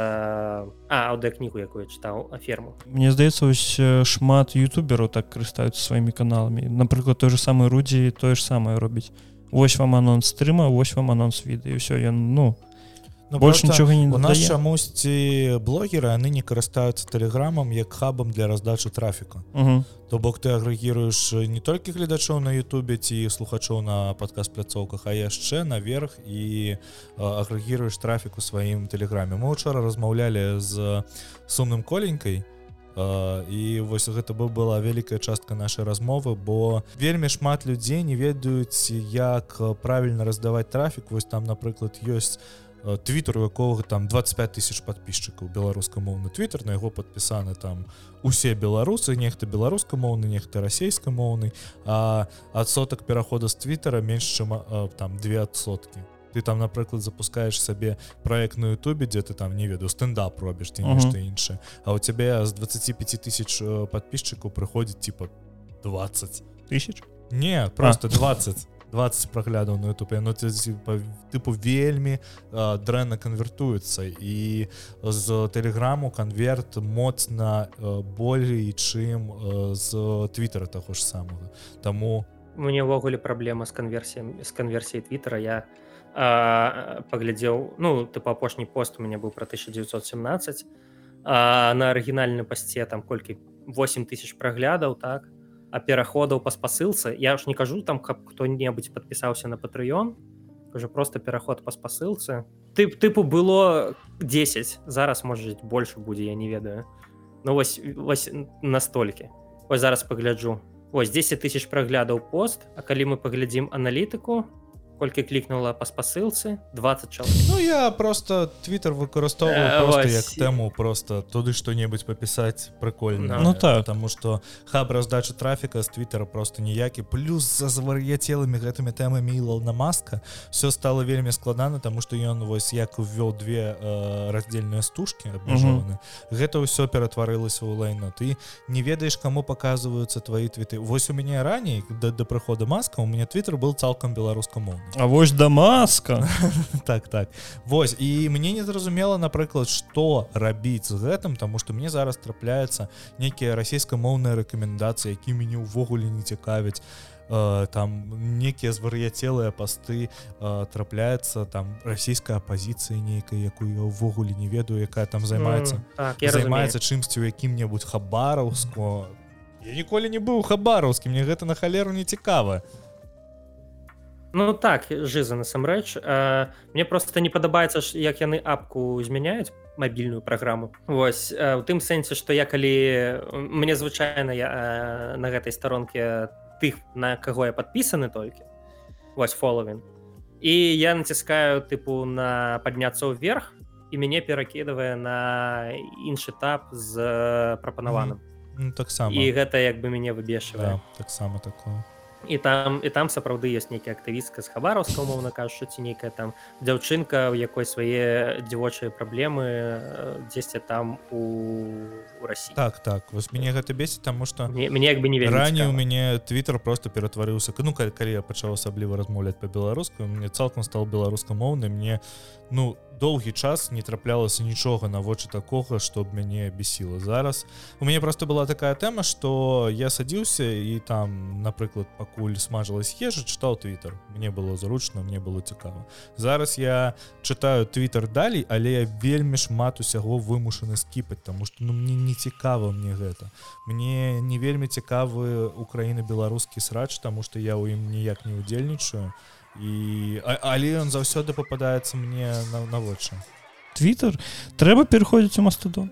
а аўдыакнігу якую чытаў аферму Мне здаецца ось шмат ютубераў так карыстаюцца сваімі каналамі напрыклад той же самы рудзі тое ж самае робіць Вось вам анонс стрыма вось вам анонс відэо ўсё ён ну Ну, больше нічога не у нас чамусьці блогеры яны не карыстаюцца тэлеграмам як хабам для раздачы трафіка то бок ты агрэгіруеш не толькі гледачоў на Ютубе ці слухачоў на падказ пляцоўках а яшчэ наверх і агрэгіруеш трафік у сваім тэлеграме мы учора размаўлялі з сумным коленькай і вось гэта бы была вялікая частка нашай размовы бо вельмі шмат людзей не ведаюць як правільна раздаваць трафік. Вось там напрыклад ёсць твиттер у якога там 25 тысяч подписчикаў беларускамоўны твиттер на яго подпісаны там усе беларусы нехта беларускамоўны нехта расійскамоўны а адсотак перахода з твиттера менш чым там две сотки ты там напрыклад запускаешь сабе проект на Ютубе дзе ты там не веду стендап робіш ты нешта іншае а у цябе з 25 тысяч подписчикаў прыходзіць типа 20 тысяч не просто 20 20 праглядаў на youtube ну тыпу вельмі дрэнна канвертуецца і з тэлеграму канверт моцна болей чым з твиттера таго ж самого. Таму мне ўвогуле праблема з канверсіям з канверсіяй твиттера. Я паглядзеў ну ты па апошні пост у меня быў пра 1917 а на арыгінальны пасце там колькі 8 тысяч праглядаў так а пераходаў па спасылцы я ж не кажу там каб хто-небудзь подпісаўся на патрыён уже просто пераход па спасылцы тып тыпу было 10 зараз можа больше будзе я не ведаю. Ну вось вось настолькі ось зараз пагляджу ось 10 тысяч праглядаў пост. А калі мы паглядзім аналітыку то колькі клікнула па спасылцы 20 чал Ну я просто Twitter выкарыстоўваю э, як тэму просто туды што-небудзь папісаць прыкольна Ну так потому что хаб раздача трафіка з твиттера просто ніякі. Плюс за звар'яцелымі гэтымі тэмамі на маска все стало вельмі складана тому что ён вось як увёў две э, раздзельныя стужкі абмежованы гэта ўсё ператварылася ў лайно ты не ведаеш кому показываются твои твиты Вось у мяне раней да, да прыхода маска у меня Twitter был цалкам беларускамоўны А вось дамаска так так. Вось і мне не зразумела напрыклад что рабіць з гэтым тому что мне зараз трапляецца нейкія расійскамоўныя рэкамендацыі які мяне ўвогуле не цікавяць там некія звар'яцелыя пасты трапляецца там расійская апозіцыя нейкая якую я ўвогуле не ведаю якая там займаецца так, займаецца чымсьці у якім-небудзь хабараўску я ніколі не быў хабараўскі мне гэта на халеру не цікава Ну так жиза насамрэч мне просто не падабаецца як яны апку змяняюць мабільную праграму. Вось у тым сэнсе што я калі мне звычайна я на гэтай старонке тых на каго я подпісаны толькі вось фоловін і я націскаю тыпу на падняцца ўверх і мяне перакідывае на іншы этап з прапанаваным. Mm ну, таксама. І гэта як бы мяне выбешвае. Да, таксама такое і там і там сапраўды ёсць нейкая актывістка з хабараўска умоўна кажучы ці нейкая там дзяўчынка у якой свае дзівочыя праблемы дзесьці там у Росі так так. Вось мяне гэта бесіць таму што мне як бы не раней у мяне Twitter просто ператварыўся ну калі я пачаў асабліва размаўляць па-беларуску мне цалкам стал беларускамоўны мне ну доўгі час не траплялася нічога на вочы такога чтоб мяне бесіла зараз у мяне просто была такая тэма что я садзіўся і там напрыклад пакуль смажылась ежа чытаў twitter мне было зручна мне было цікава зараз я чытаю twitter далей але я вельмі шмат усяго вымушаны скіпаць тому что ну мне не цікава мне гэта. Мне не вельмі цікавы украіны беларускі срач тому что я ў ім ніяк не удзельнічаю то і але ён заўсёды попадаецца мне на, на вочы. Twitter трэба пераходзіць у мастадон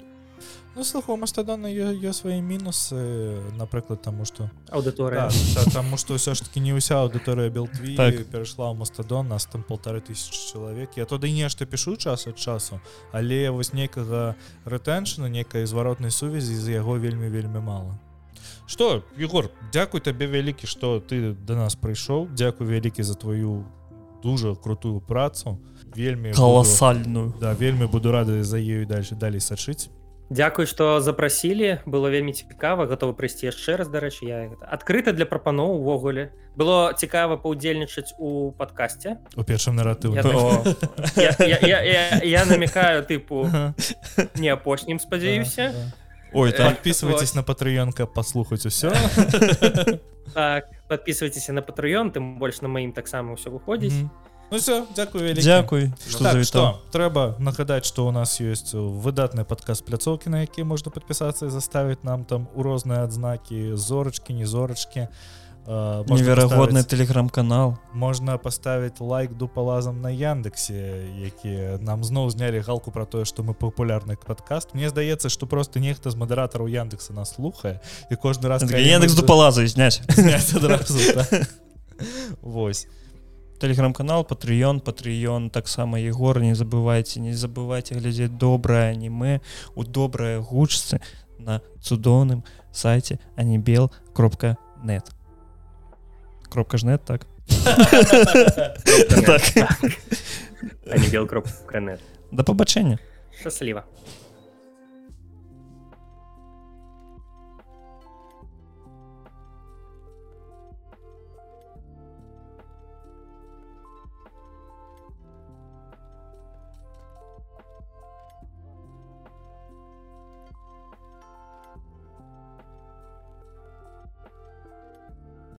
ну, слуху мастадона я свае мінусы напрыклад таму что аўдыторыя да, таму что ўсё ж таки не ўся аўдыторыя белтві так. перайшла ў мастадон нас там полторы тысяч чалавек я туды нешта пішу час ад часу але вось нейкага рэтэншна некай зваротнай сувязі з яго вельмі вельмі мала. Что егор дзякуй табе вялікі что ты до нас прыйшоў. Дзякуй вялікі за твою дуже крутую працу. Вельмі колоссальную буду, да вельмі буду рады за ею дальше далей сачыць Дякуй что запрасілі было вельмі цікава. Готовы прыйсці яшчэ раз дарэчы я адкрыта для прапаноў увогуле. Было цікава паўдзельнічаць у подкасте у першым наратыў я, я, я, я, я, я намекаю тыпу не апошнім спадзяюся. Ой, там подписывайтесь на патрыёнка послухаць усё. Так подписывайтесь на патрыён тым больш на маім таксама ўсё выходзіць Ну все дзякую дзякуй так, трэба нагадаць что у нас есть выдатны падказ пляцоўкі на які можна подпісацца і заставіць нам там у розныя адзнакі зорачкі не зорачкі неверагодны телеграм-канал. Можна поставить лайк дупалазам на яндексе які нам зноў знялі галку про тое что мы популярны подкаст. Мне здаецца что просто нехта з мадэратараў яндекса нас слухае і кожны раз яндекс дупалаза зняць Вось телеграм-канал патрыён патрыён таксама егор не забывайте не забывайте глядзець добрае аніме у добрае гучцы на цудоўным сайте а не бел кропка нет кропка ж нет так бел кроп да пабачэння шчасліва